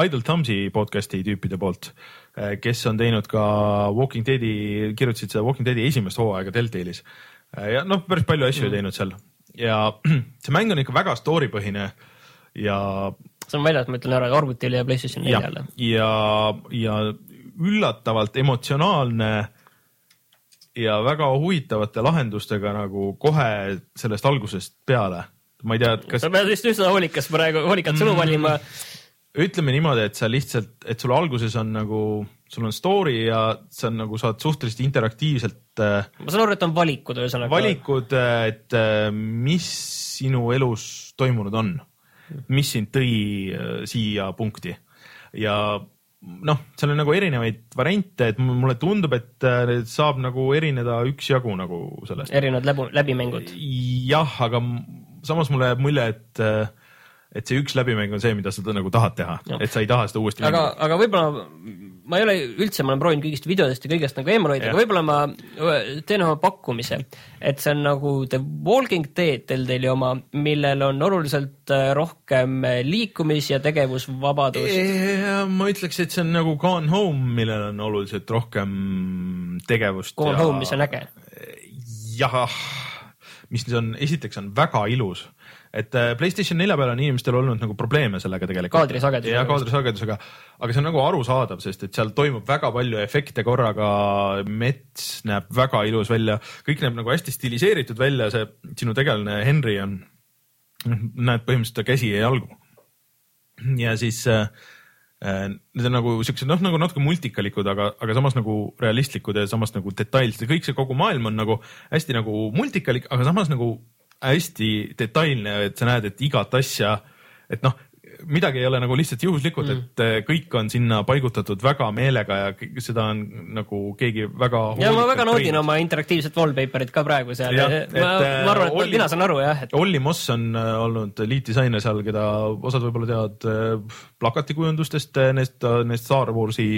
Idle Thumbs'i podcast'i tüüpide poolt äh,, kes on teinud ka Walking Deadi, kirjutasid seda Walking Deadi esimest hooaega Deltailis ja noh, päris palju asju mm. teinud seal ja see mäng on ikka väga story põhine ja see on väljas, ma ütlen ära, arvutile ja Playstation neljale. ja, ja üllatavalt emotsionaalne ja väga huvitavate lahendustega nagu kohe sellest algusest peale. ma ei tea, et kas. sa pead vist üsna hoolikas praegu, hoolikat sõnu valima. ütleme niimoodi, et sa lihtsalt, et sul alguses on nagu, sul on story ja sa on nagu saad suhteliselt interaktiivselt. äh, ma saan aru, et on valikud ühesõnaga. valikud, et äh, mis sinu elus toimunud on, mis sind tõi äh, siia punkti ja noh, seal on nagu erinevaid variante, et mulle tundub, et äh, saab nagu erineda üksjagu nagu sellest. erinevad läbu, läbimängud. jah, aga samas mulle jääb mulje, et äh, et see üks läbimäng on see, mida sa nagu tahad teha, et sa ei taha seda uuesti aga aga võib-olla ma ei ole üldse, ma olen proovinud kõigist videodest ja kõigest nagu eemal hoida, aga võib-olla ma teen oma pakkumise, et see on nagu The Walking Dead Telltale'i oma, millel on oluliselt rohkem liikumis- ja tegevusvabadust. ma ütleks, et see on nagu Gone Home, millel on oluliselt rohkem tegevust. Gone Home, mis on äge. jah, mis on, esiteks on väga ilus, et äh, Playstation nelja peal on inimestel olnud nagu probleeme sellega tegelikult. Kaadrisagedusega. ja kaadrisagedusega, aga see on nagu arusaadav, sest et seal toimub väga palju efekte korraga, mets näeb väga ilus välja, kõik näeb nagu hästi stiliseeritud välja, see sinu tegelane Henry on, näed põhimõtteliselt ta käsi ja jalgu. ja siis äh, äh, need on nagu siuksed noh, nagu natuke multikalikud, aga, aga samas nagu realistlikud ja samas nagu detailsed ja kõik see kogu maailm on nagu hästi nagu multikalik, aga samas nagu hästi detailne, et sa näed, et igat asja, et noh, midagi ei ole nagu lihtsalt juhuslikult mm., et äh, kõik on sinna paigutatud väga meelega ja seda on nagu keegi väga. ja ma väga naudin oma interaktiivset wallpaper'it ka praegu seal. Ma, äh, ma arvan, et Olli- mina saan aru jah, et Olli Moss on äh, olnud liitdisainer seal, keda osad võib-olla teavad äh, plakatikujundustest, need, need Star Warsi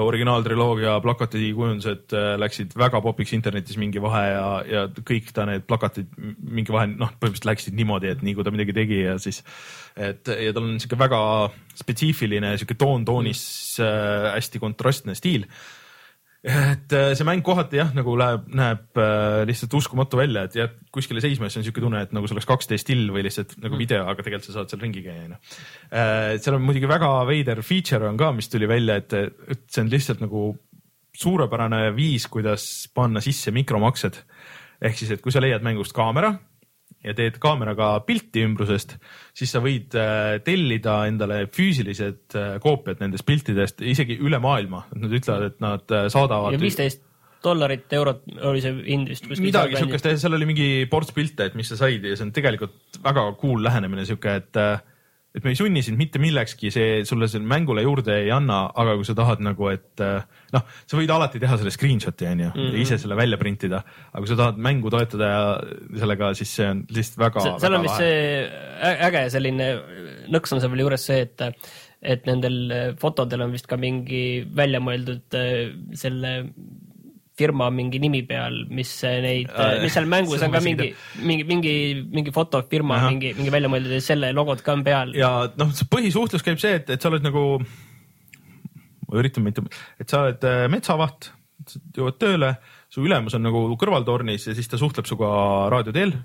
originaaltriloogia plakatikujundused äh, läksid väga popiks internetis mingi vahe ja, ja kõik ta need plakatid mingi vahe, noh, põhimõtteliselt läksid niimoodi, et nii kui ta midagi tegi ja siis, et ja tal on sihuke väga spetsiifiline sihuke toon-toonis äh, hästi kontrastne stiil et äh, see mäng kohati jah, nagu läheb, näeb äh, lihtsalt uskumatu välja, et jääd kuskile seisma ja siis on siuke tunne, et nagu see oleks 2D still või lihtsalt nagu video, aga tegelikult sa saad seal ringi käia, onju. seal on muidugi väga veider feature on ka, mis tuli välja, et, et see on lihtsalt nagu suurepärane viis, kuidas panna sisse mikromaksed. ehk siis, et kui sa leiad mängust kaamera ja teed kaameraga pilti ümbrusest, siis sa võid äh, tellida endale füüsilised äh, koopiad nendest piltidest isegi üle maailma. Nad ütlevad, et nad äh, saadavad ja viisteist dollarit, eurot oli see hind vist. midagi siukest, seal oli mingi ports pilte, et mis sa said ja see on tegelikult väga cool lähenemine sihuke, et et me ei sunni sind mitte millekski, see sulle selle mängule juurde ei anna, aga kui sa tahad nagu, et noh, sa võid alati teha selle screenshot'i onju mm -hmm. ja ise selle välja printida, aga kui sa tahad mängu toetada ja sellega, siis see on lihtsalt väga. seal on vist see äge selline nõks on seal veel juures see, et et nendel fotodel on vist ka mingi välja mõeldud äh, selle firma mingi nimi peal, mis neid, Äh, mis seal mängus on ka mingi, mingi, mingi, mingi fotofirma, Ahah. mingi, mingi välja mõeldud ja selle logod ka on peal. ja noh, põhisuhtlus käib see, et, et sa oled nagu, ma üritan mitte, et sa oled äh, metsavaht, jõuad tööle, su ülemus on nagu kõrvaltornis ja siis ta suhtleb sinuga raadio teel.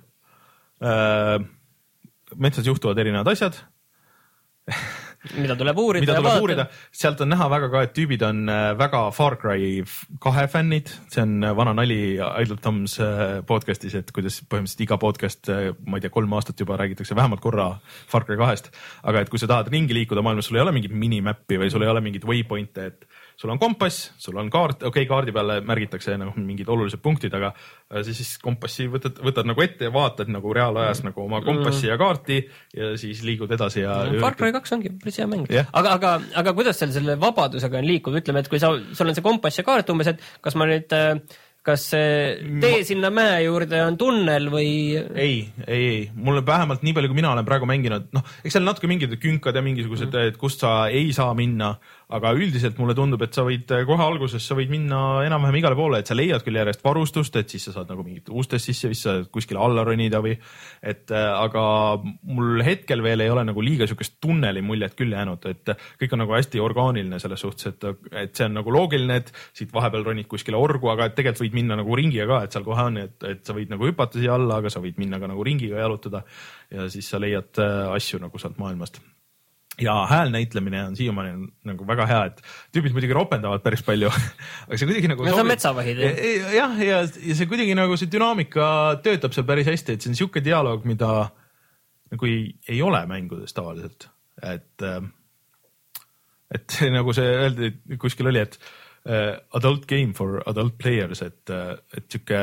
metsas juhtuvad erinevad asjad, mida tuleb uurida mida tuleb vaadata. uurida, sealt on näha väga ka, et tüübid on äh, väga Far Cry kahe fännid, see on äh, vana nali Idle Toms äh, podcast'is, et kuidas põhimõtteliselt iga podcast, ma ei tea, kolm aastat juba räägitakse vähemalt korra Far Cry kahest. aga et kui sa tahad ringi liikuda maailmas, sul ei ole mingit minimap'i või sul ei ole mingit waypoint'e, et sul on kompass, sul on kaart, okei okay,, kaardi peale märgitakse nagu mingid olulised punktid, aga äh, siis, kompassi võtad, võtad nagu ette ja vaatad nagu reaalajas nagu oma kompassi ja kaarti ja siis liigud edasi ja. Far Cry kaks ongi päris hea mäng Jah. aga, aga, aga kuidas seal selle vabadusega on liikuda, ütleme, et kui sa, sul on see kompass ja kaart umbes, et kas ma nüüd, kas see tee sinna mäe juurde on tunnel või? ei, ei, ei, mulle vähemalt nii palju, kui mina olen praegu mänginud, noh, eks seal natuke mingid künkad ja mingisugused mm, et kust sa ei saa minna, aga üldiselt mulle tundub, et sa võid kohe alguses, sa võid minna enam-vähem igale poole, et sa leiad küll järjest varustust, et siis sa saad nagu mingit ustest sisse, sa saad kuskile alla ronida või et äh, aga mul hetkel veel ei ole nagu liiga siukest tunneli muljet küll jäänud, et kõik on nagu hästi orgaaniline selles suhtes, et, et see on nagu loogiline, et siit vahepeal ronid kuskile orgu, aga tegelikult võid minna nagu ringiga ka, et seal kohe on, et, et sa võid nagu hüpata siia alla, aga sa võid minna ka nagu ringiga jalutada ja siis sa leiad äh, asju nagu sealt maailmast ja häälnäitlemine on siiamaani nagu väga hea, et tüübid muidugi ropendavad päris palju aga see kuidagi nagu. no see on metsavahid jah. jah, ja, ja see kuidagi nagu see dünaamika töötab seal päris hästi, et see on sihuke dialoog, mida nagu ei, ei ole mängudes tavaliselt, et. et nagu see öeldi kuskil oli, et uh, adult game for adult players, et, et sihuke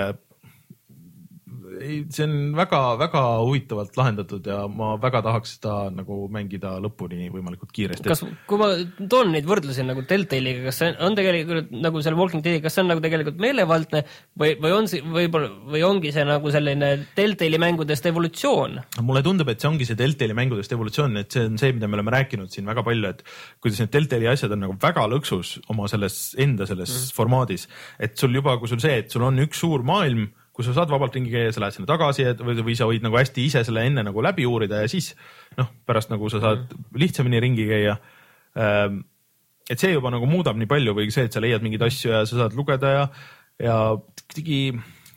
ei, see on väga-väga huvitavalt lahendatud ja ma väga tahaks seda nagu mängida lõpuni võimalikult kiiresti. kas, kui ma toon neid võrdlusi nagu Deltaliga, kas see on tegelikult nagu selle Walking Deadi, kas see on nagu tegelikult meelevaldne või, või on see võib-olla või ongi see nagu selline Deltali mängudest evolutsioon? mulle tundub, et see ongi see Deltali mängudest evolutsioon, et see on see, mida me oleme rääkinud siin väga palju, et kuidas need Deltali asjad on nagu väga lõksus oma selles enda selles mm. formaadis, et sul juba, kui sul see, et sul on üks suur maailm kus sa saad vabalt ringi käia, sa lähed sinna tagasi või, või sa võid nagu hästi ise selle enne nagu läbi uurida ja siis noh, pärast nagu sa saad mhm. lihtsamini ringi käia. Ähm, et see juba nagu muudab nii palju või see, et sa leiad mingeid asju ja sa saad lugeda ja, ja kuidagi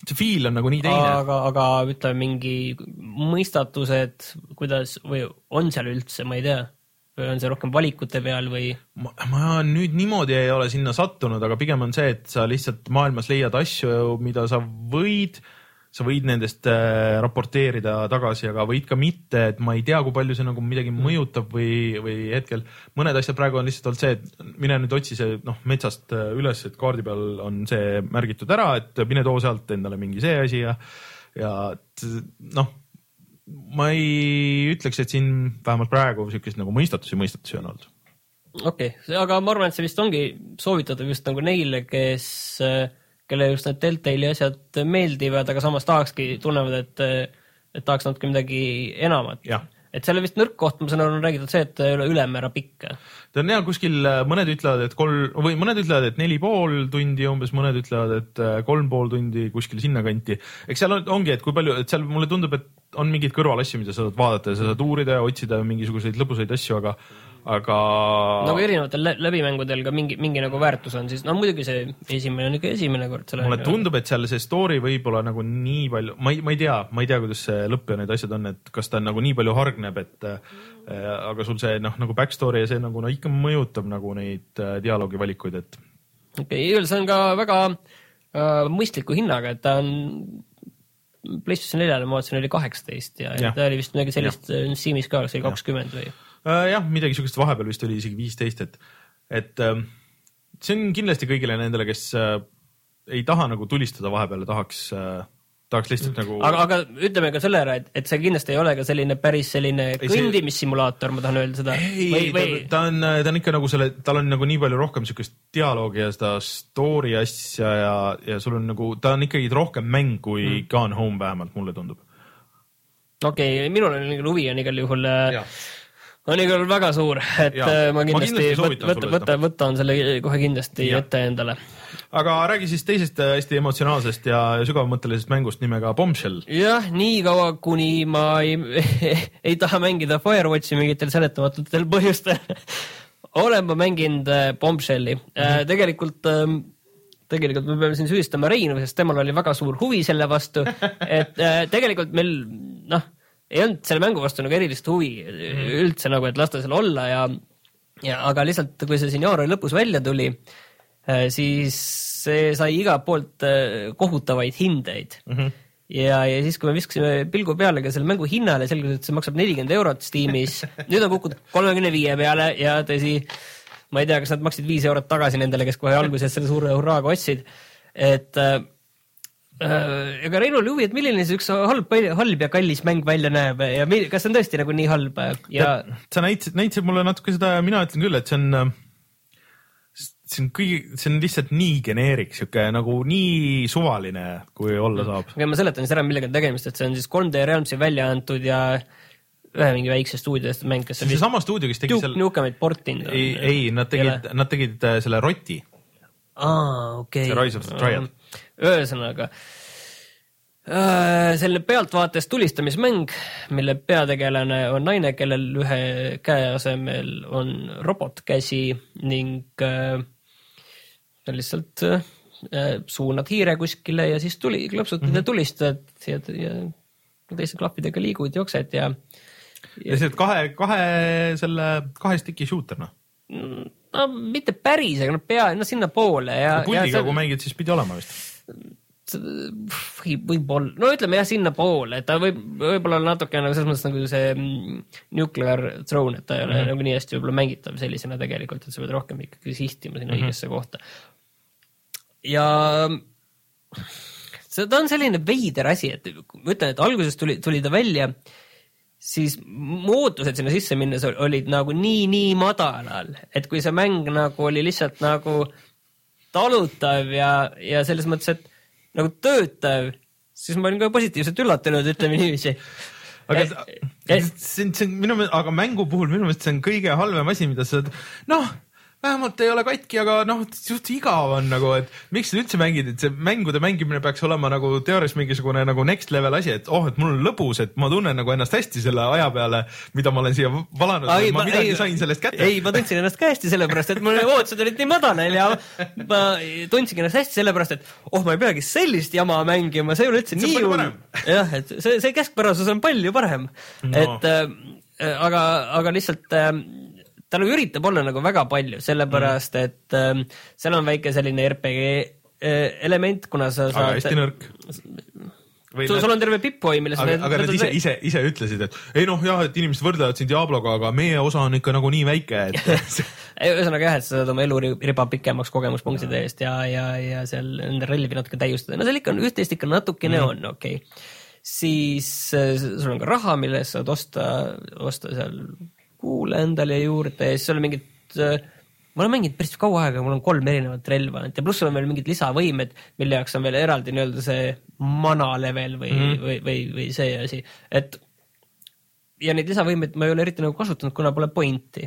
see feel on nagu nii teine. aga, aga ütleme mingi mõistatused, kuidas või on seal üldse, ma ei tea või on see rohkem valikute peal või? ma, nüüd niimoodi ei ole sinna sattunud, aga pigem on see, et sa lihtsalt maailmas leiad asju, mida sa võid, sa võid nendest äh, raporteerida tagasi, aga võid ka mitte, et ma ei tea, kui palju see nagu midagi mm. mõjutab või, või hetkel mõned asjad praegu on lihtsalt olnud see, et mine nüüd otsi see noh metsast äh, üles, et kaardi peal on see märgitud ära, et mine too sealt endale mingi see asi ja, ja noh ma ei ütleks, et siin vähemalt praegu siukest nagu mõistatusi, mõistatusi on olnud. okei okay., aga ma arvan, et see vist ongi soovitatav just nagu neile, kes, kelle just need Deltali asjad meeldivad, aga samas tahakski, tunnevad, et, et tahaks natuke midagi enamat et selle vist nõrk koht, ma saan aru, on räägitud see, et ta ei ole ülemäära pikk. ta on ja kuskil, mõned ütlevad, et kolm või mõned ütlevad, et neli pool tundi umbes, mõned ütlevad, et äh, kolm pool tundi kuskil sinnakanti. eks seal on, ongi, et kui palju, et seal mulle tundub, et on mingeid kõrvalasju, mida sa saad vaadata ja sa saad uurida ja otsida mingisuguseid lõbusaid asju, aga aga. nagu erinevatel läbimängudel ka mingi, mingi nagu väärtus on, siis no muidugi see esimene on ikka esimene kord. mulle tundub, et seal see story võib-olla nagu nii palju, ma ei, ma ei tea, ma ei tea, kuidas see lõpp ja need asjad on, et kas ta nagu nii palju hargneb, et äh, aga sul see noh, nagu back story ja see nagu no ikka mõjutab nagu neid äh, dialoogi valikuid, et. okei okay,, see on ka väga äh, mõistliku hinnaga, et ta on PlayStation neljale ma vaatasin, oli kaheksateist ja, ja ta oli vist midagi sellist Steamis ka, kas oli kakskümmend või? Äh, jah, midagi siukest vahepeal vist oli isegi viisteist, et, et ähm, see on kindlasti kõigile nendele, kes äh, ei taha nagu tulistada vahepeal tahaks äh, tahaks lihtsalt mm. nagu. aga, aga ütleme ka selle ära, et, et see kindlasti ei ole ka selline päris selline kõndimissimulaator, ma tahan öelda seda. ei, või... ta, ta on, ta on ikka nagu selle, tal on nagu nii palju rohkem siukest dialoogi ja seda story asja ja, ja sul on nagu, ta on ikkagi rohkem mäng kui mm. Gone Home vähemalt mulle tundub. okei okay,, minul on huvi on igal juhul ja on igal juhul väga suur, et ja, äh, ma kindlasti, ma kindlasti võta, võta, võtan selle kohe kindlasti ja. ette endale. aga räägi siis teisest äh, hästi emotsionaalsest ja sügavamõttelisest mängust nimega Bombshell. jah, niikaua kuni ma ei, ei taha mängida Firewatchi mingitel seletamatutel põhjustel olen ma mänginud äh, Bombshelli mm, -hmm. tegelikult ähm, tegelikult me peame siin süüdistama Reinu, sest temal oli väga suur huvi selle vastu, et tegelikult meil noh ei olnud selle mängu vastu nagu erilist huvi mm. üldse nagu, et las ta seal olla ja, ja aga lihtsalt, kui see siin jaanuari lõpus välja tuli, äh, siis see sai igalt poolt äh, kohutavaid hindeid mm. -hmm ja, ja siis, kui me viskasime pilgu peale ka selle mängu hinnale, selgus, et see maksab nelikümmend eurot Steamis, nüüd on kukkunud kolmekümne viie peale ja tõsi, ma ei tea, kas nad maksid viis eurot tagasi nendele, kes kohe alguses selle suure hurraaga ostsid, et äh, Äh, ega Reinu oli huvi, et milline see üks halb, halb ja kallis mäng välja näeb ja mil, kas see on tõesti nagu nii halb ja. sa näitasid, näitasid mulle natuke seda ja mina ütlen küll, et see on, äh, see on kõige, see on lihtsalt nii geneerik, sihuke nagu nii suvaline, kui olla saab. aga ma seletan siis ära, millega on tegemist, et see on siis 3D Realmsi välja antud ja ühe mingi väikse stuudio eest mäng, kes see on seesama stuudio, kes tegi selle. Duke Nukemeid portinud. ei, ei, nad tegid, nad tegid äh, selle Roti. aa, okei okay.. see Rise of the Triad ühesõnaga äh, selline pealtvaates tulistamismäng, mille peategelane on naine, kellel ühe käe asemel on robotkäsi ning äh, lihtsalt äh, suunad hiire kuskile ja siis tuli, klõpsutad mm -hmm. ja tulistad ja, ja teiste klahvidega liigud, jooksed ja lihtsalt kahe, kahe selle kahe stiki shooter noh. No mitte päris, aga noh, pea, no sinnapoole ja. puldiga, kui mängid, siis pidi olema vist. võib, võib-olla, no ütleme jah, sinnapoole, et ta võib, võib-olla natuke nagu selles mõttes nagu see mm, Nuclear Throne, et ta ei ole mm -hmm. nagu nii hästi võib-olla mängitav sellisena tegelikult, et sa pead rohkem ikkagi sihtima sinna mm -hmm. õigesse kohta. ja see, ta on selline veider asi, et ma ütlen, et alguses tuli, tuli ta välja, siis mu ootused sinna sisse minnes ol- olid nagu nii-nii madalal, et kui see mäng nagu oli lihtsalt nagu talutav ja, ja selles mõttes, et nagu töötav, siis ma olin ka positiivselt üllatunud, ütleme niiviisi. aga see on, see on minu meelest, aga mängu puhul minu meelest see on kõige halvem asi, mida sa, noh, vähemalt ei ole katki, aga noh, suht igav on nagu, et miks sa üldse mängid, et see mängude mängimine peaks olema nagu teoorias mingisugune nagu next level asi, et oh, et mul on lõbus, et ma tunnen nagu ennast hästi selle aja peale, mida ma olen siia valanud, ma midagi ei, sain sellest kätte. ei, ma tundsin ennast ka hästi sellepärast, et mul ootused olid nii madalal ja ma tundsingi ennast hästi sellepärast, et oh, ma ei peagi sellist jama mängima, see ei ole üldse See nii hull jah, et see, see keskpärasus on palju parem no.. et äh, aga, aga lihtsalt äh, ta nagu üritab olla nagu väga palju, sellepärast mm. et äh, seal on väike selline RPG äh, element, kuna sa aga hästi saad, nõrk. sul, sul on terve pippoi, milles aga, aga nad ise, ise, ise ütlesid, et ei noh, jah, et inimesed võrdlevad siin Diabloga, aga meie osa on ikka nagu nii väike, et Ei, ühesõnaga jah, et sa saad oma eluriba pikemaks kogemuspunktide eest ja, ja, ja seal nende relvi natuke täiustada, no seal ikka on üht-teist ikka natukene mm. on, okei okay.. siis äh, sul on ka raha, mille eest saad osta, osta seal kuule endale juurde ja siis sul on mingid äh, ma olen mänginud päris kaua aega, mul on kolm erinevat relva ja pluss sul on veel mingid lisavõimed, mille jaoks on veel eraldi nii-öelda see mana level või mm. -hmm. või, või, või see asi, et ja neid lisavõimeid ma ei ole eriti nagu kasutanud, kuna pole pointi.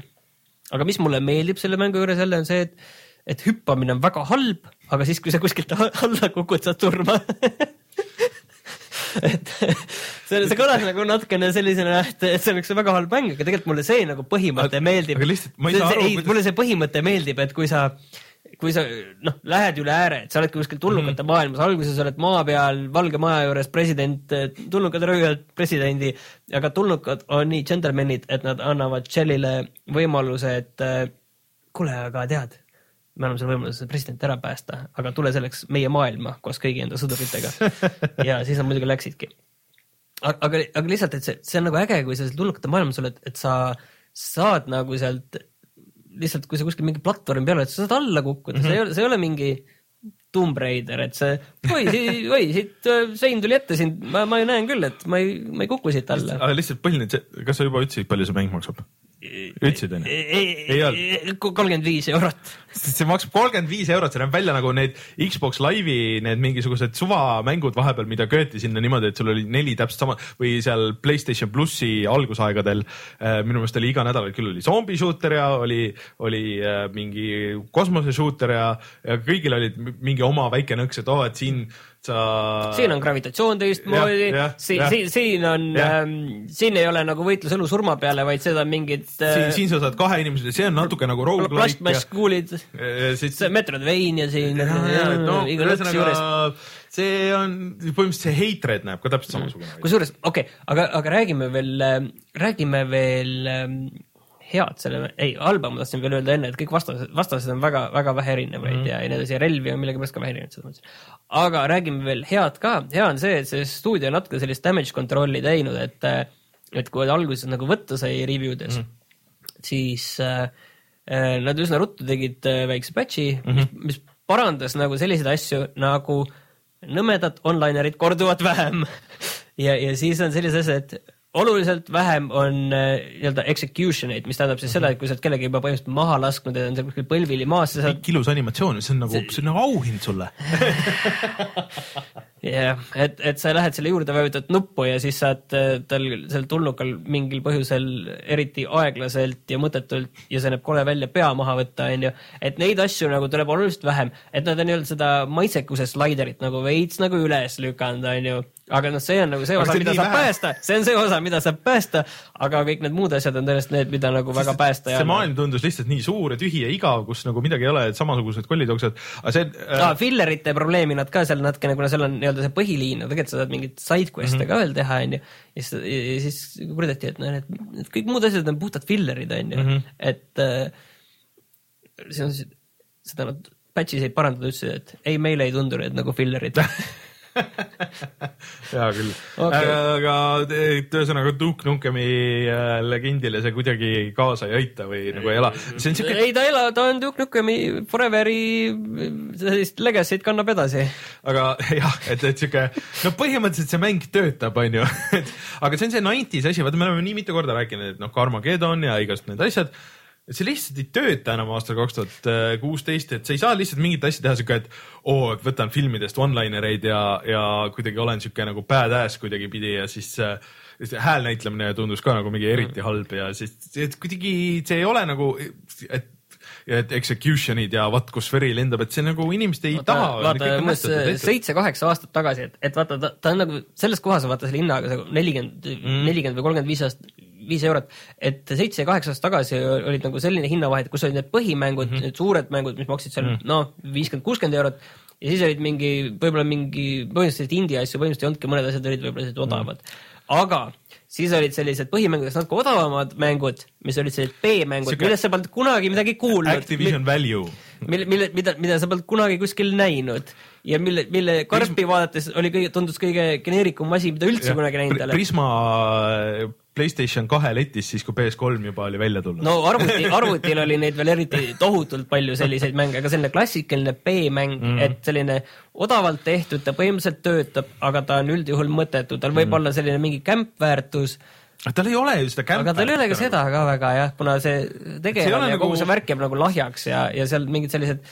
aga mis mulle meeldib selle mängu juures jälle on see, et, et hüppamine on väga halb, aga siis, kui sa kuskilt alla kukud, saad surma et see, see kõlas nagu natukene sellisena, et, et see oleks väga halb mäng, aga tegelikult mulle see nagu põhimõte Aga- meeldib. aga lihtsalt ma ei saa aru, ei mulle see põhimõte meeldib, et kui sa kui sa noh, lähed üle ääre, et sa oled kuskil tulnukate mm -hmm. maailmas, alguses oled maa peal Valge Maja juures president, tulnukad röövivad presidendi, aga tulnukad on nii džentelmenid, et nad annavad Shellile võimaluse, et äh, kuule, aga tead, me anname sulle võimaluse president ära päästa, aga tule selleks meie maailma koos kõigi enda sõduritega. ja siis nad muidugi läksidki. aga, aga, aga lihtsalt, et see, see on nagu äge, kui sa seal tulnukate maailmas oled, et sa saad nagu sealt lihtsalt, kui sa kuskil mingi platvormi peal oled, sa saad alla kukkuda mm, -hmm. see ei ole, see ei ole mingi Tomb Raider, et see, oi, oi, siit äh, sein tuli ette sind, ma, ma ju näen küll, et ma ei, ma ei kuku siit alla. aga lihtsalt põhiline, kas sa juba ütlesid, palju see mäng maksab? Ütlesid onju? Ei ei, kolmkümmend viis eurot. see maksab kolmkümmend viis eurot, see näeb välja nagu need Xbox Live'i need mingisugused suvamängud vahepeal, mida köeti sinna niimoodi, et sul oli neli täpselt sama või seal Playstation plussi algusaegadel äh, minu meelest oli iga nädal küll oli zombi shooter ja oli, oli äh, mingi kosmose shooter ja, ja kõigil olid mingi oma väike nõks, et oh, et siin sa. siin on gravitatsioon teistmoodi siin, siin, siin on ähm, siin ei ole nagu võitlus elu-surma peale, vaid seda on mingid siin, siin sa saad kahe inimese, see on natuke nagu ja siis see Metroidvania siin, juures. ühesõnaga see on põhimõtteliselt see hatred näeb ka täpselt samasugune välja. kusjuures, okei okay,, aga, aga räägime veel, räägime veel ähm, head selle, ei, halba ma tahtsin veel öelda enne, et kõik vastased, vastased on väga, väga vähe erinevaid mm -hmm. ja, ja nii edasi ja relvi on millegipärast ka vähe erinevaid selles mõttes. aga räägime veel head ka, hea on see, et see stuudio on natuke sellist damage control'i teinud, et, et kui alguses nagu võtta sai review des mm, -hmm. siis äh, äh, nad üsna ruttu tegid äh, väikse patch'i mm, -hmm. mis, mis parandas nagu selliseid asju nagu nõmedad onlinerid korduvad vähem ja, ja siis on sellised asjad, et oluliselt vähem on äh, nii-öelda execution eid, mis tähendab siis seda, et kui sa oled kellegi juba põhimõtteliselt maha lasknud ja on seal kuskil põlvili maas, sa saad ilus animatsioon, see on nagu, see on nagu auhind sulle. jah, et, et sa lähed selle juurde, vajutad nuppu ja siis saad äh, tal seal tulnukal mingil põhjusel eriti aeglaselt ja mõttetult ja see näeb kole välja, pea maha võtta, onju. et neid asju nagu tuleb oluliselt vähem, et nad on nii-öelda seda maitsekuse slaiderit nagu veits nagu üles lükanud, onju. Aga noh, see on nagu see Aga osa, see on mida saab vähe. päästa, see on see osa, mida saab päästa, aga kõik need muud asjad on tõesti need, mida nagu väga päästa ei see anna. maailm tundus lihtsalt nii suur ja tühi ja igav, kus nagu midagi ei ole, et samasugused kollitoksed, aga see äh, aa, fillerite probleemi nad ka seal natukene, kuna seal on nii-öelda see põhiliin, tegelikult sa saad mingeid side quest'e Mhm. mm -hmm. ka veel teha, onju. ja siis, ja siis kurdeti, et noh, need kõik muud asjad on puhtad fillerid, onju Mhm., et äh, see on, seda nad patch'is ei parandada, ütlesid, et ei, meile ei tundu need nagu fillerid hea küll. Okei. aga et ühesõnaga Duke Nukemi äh, legendile see kuidagi kaasa ei aita või nagu ei ela, see on siuke ei, ta ei ela, ta on Duke Nukemi Foreveri sellist legacy't kannab edasi. aga jah, et, et siuke, no põhimõtteliselt see mäng töötab, onju, aga see on see 90s asi, vaata, me oleme nii mitu korda rääkinud, et noh, Carmageddon ja igasugused need asjad, et see lihtsalt ei tööta enam aastal kaks tuhat kuusteist, et sa ei saa lihtsalt mingit asja teha siuke, et oo, et võtan filmidest one-linereid ja, ja kuidagi olen siuke nagu badass kuidagipidi ja siis äh, hääl näitlemine tundus ka nagu mingi eriti halb ja siis et kuidagi see ei ole nagu, et et execution'id ja vaat kus veri lendab, et see nagu inimesed ei taha. vaata, umbes seitse-kaheksa aastat tagasi, et, et vaata, ta, on nagu selles kohas, vaata selle hinnaga see nelikümmend, nelikümmend või kolmkümmend viis aastat, viis eurot, et seitse ja kaheksa aastat tagasi olid nagu selline hinnavahe, et kus olid need põhimängud mm, -hmm. need suured mängud, mis maksid seal mm -hmm. noh, viiskümmend, kuuskümmend eurot ja siis olid mingi, võib-olla mingi põhimõtteliselt indie asju põhimõtteliselt ei olnudki, mõned asjad olid võib-olla sellised odavad mm. -hmm. aga siis olid sellised põhimängudest natuke odavamad mängud, mis olid sellised B-mängud, Sihuke- millest sa polnud kunagi midagi kuulnud. Activision Value. mille, mille, mida, mida sa polnud kunagi kuskil näinud ja mille, mille karpi vaadates oli kõige, tundus kõige geneerikum asi, mida üldse kunagi näinud oled. Prisma äh, Playstation kahe letis siis, kui PS3 juba oli välja tulnud. no arvuti, arvutil oli neid veel eriti tohutult palju selliseid mänge, aga selline klassikaline B-mäng mm. -hmm. et selline odavalt tehtud, ta põhimõtteliselt töötab, aga ta on üldjuhul mõttetu, tal võib mm -hmm. olla selline mingi kämpväärtus, tal ei ole ju seda kämpa. aga tal ei ole ka seda ka väga jah, kuna see tegelane ja nagu- kogu see värk jääb nagu lahjaks ja, ja seal mingid sellised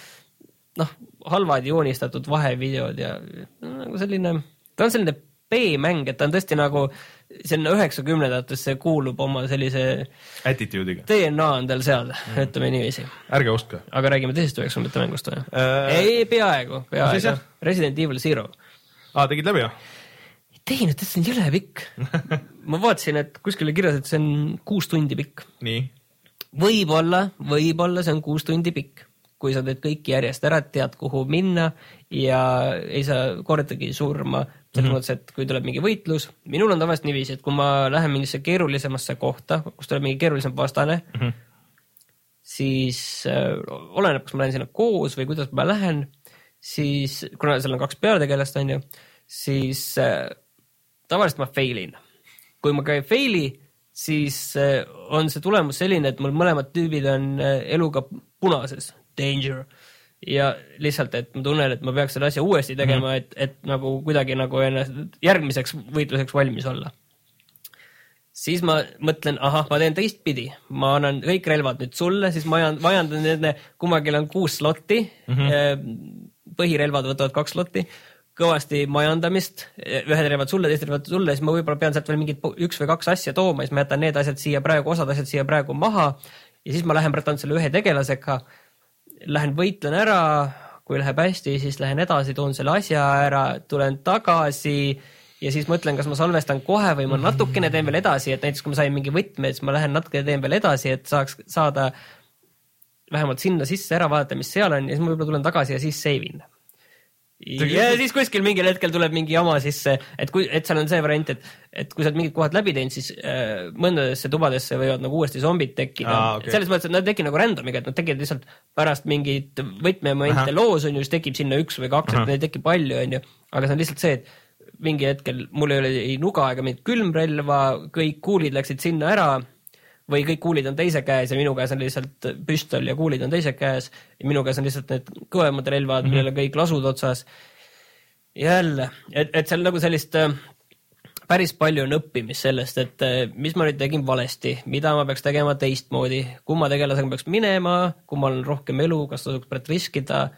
noh, halvad joonistatud vahevideod ja no, nagu selline, ta on selline B-mäng, et ta on tõesti nagu sinna üheksakümnendatesse kuulub oma sellise Attitude'iga. DNA on tal seal, Mhm. ütleme niiviisi. ärge ostke. aga räägime teisest üheksakümnendate mängust või Äh, ei, peaaegu, peaaegu. Resident Evil Zero. aa, tegid läbi või? teinud, et see on jõle pikk. ma vaatasin, et kuskil oli kirjas, et see on kuus tundi pikk. nii. võib-olla, võib-olla see on kuus tundi pikk, kui sa teed kõiki järjest ära, tead, kuhu minna ja ei saa kordagi surma. Selles mm -hmm. mõttes, et kui tuleb mingi võitlus, minul on tavaliselt niiviisi, et kui ma lähen mingisse keerulisemasse kohta, kus tuleb mingi keerulisem vastane mm, -hmm. siis äh, oleneb, kas ma lähen sinna koos või kuidas ma lähen, siis kuna seal on kaks peategelast, on ju, siis äh, tavaliselt ma fail in. kui ma ka ei fail'i, siis äh, on see tulemus selline, et mul mõlemad tüübid on äh, eluga punases, danger. Ja lihtsalt, et ma tunnen, et ma peaks selle asja uuesti tegema mm, -hmm. et, et nagu kuidagi nagu ennast järgmiseks võitluseks valmis olla. siis ma mõtlen, ahah, ma teen teistpidi, ma annan kõik relvad nüüd sulle, siis ma ajan, vajandan nende, kummagil on kuus slotti mm. -hmm. põhirelvad võtavad kaks slotti, kõvasti majandamist, ühed relvad sulle, teised relvad sulle, siis ma võib-olla pean sealt veel mingid üks või kaks asja tooma, siis ma jätan need asjad siia praegu, osad asjad siia praegu maha ja siis ma lähen võtan selle ühe tegelasega, lähen võitlen ära, kui läheb hästi, siis lähen edasi, toon selle asja ära, tulen tagasi ja siis mõtlen, kas ma salvestan kohe või ma natukene teen veel edasi, et näiteks kui ma sain mingi võtme, siis ma lähen natuke teen veel edasi, et saaks saada vähemalt sinna sisse ära vaadata, mis seal on ja siis ma võib-olla tulen tagasi ja siis save in. Ja siis kuskil mingil hetkel tuleb mingi jama sisse, et kui, et seal on see variant, et, et kui sa oled mingid kohad läbi teinud, siis äh, mõndadesse tubadesse võivad nagu uuesti zombid tekkida ah, okay.. selles mõttes, et nad ei teki nagu random'iga, et nad tekivad lihtsalt pärast mingit võtmemomente loos on ju, siis tekib sinna üks või kaks, et neid tekib palju, on ju. aga see on lihtsalt see, et mingi hetkel mul ei ole ei nuga ega mingit külmrelva, kõik kuulid läksid sinna ära või kõik kuulid on teise käes ja minu käes on lihtsalt püstol ja kuulid on teise käes ja minu käes on lihtsalt need kõvemad relvad mm, -hmm. millel on kõik lasud otsas. jälle, et, et seal nagu sellist äh, päris palju on õppimist sellest, et äh, mis ma nüüd tegin valesti, mida ma peaks tegema teistmoodi, kumma tegelasega peaks minema, kummal on rohkem elu, kas tasuks riskida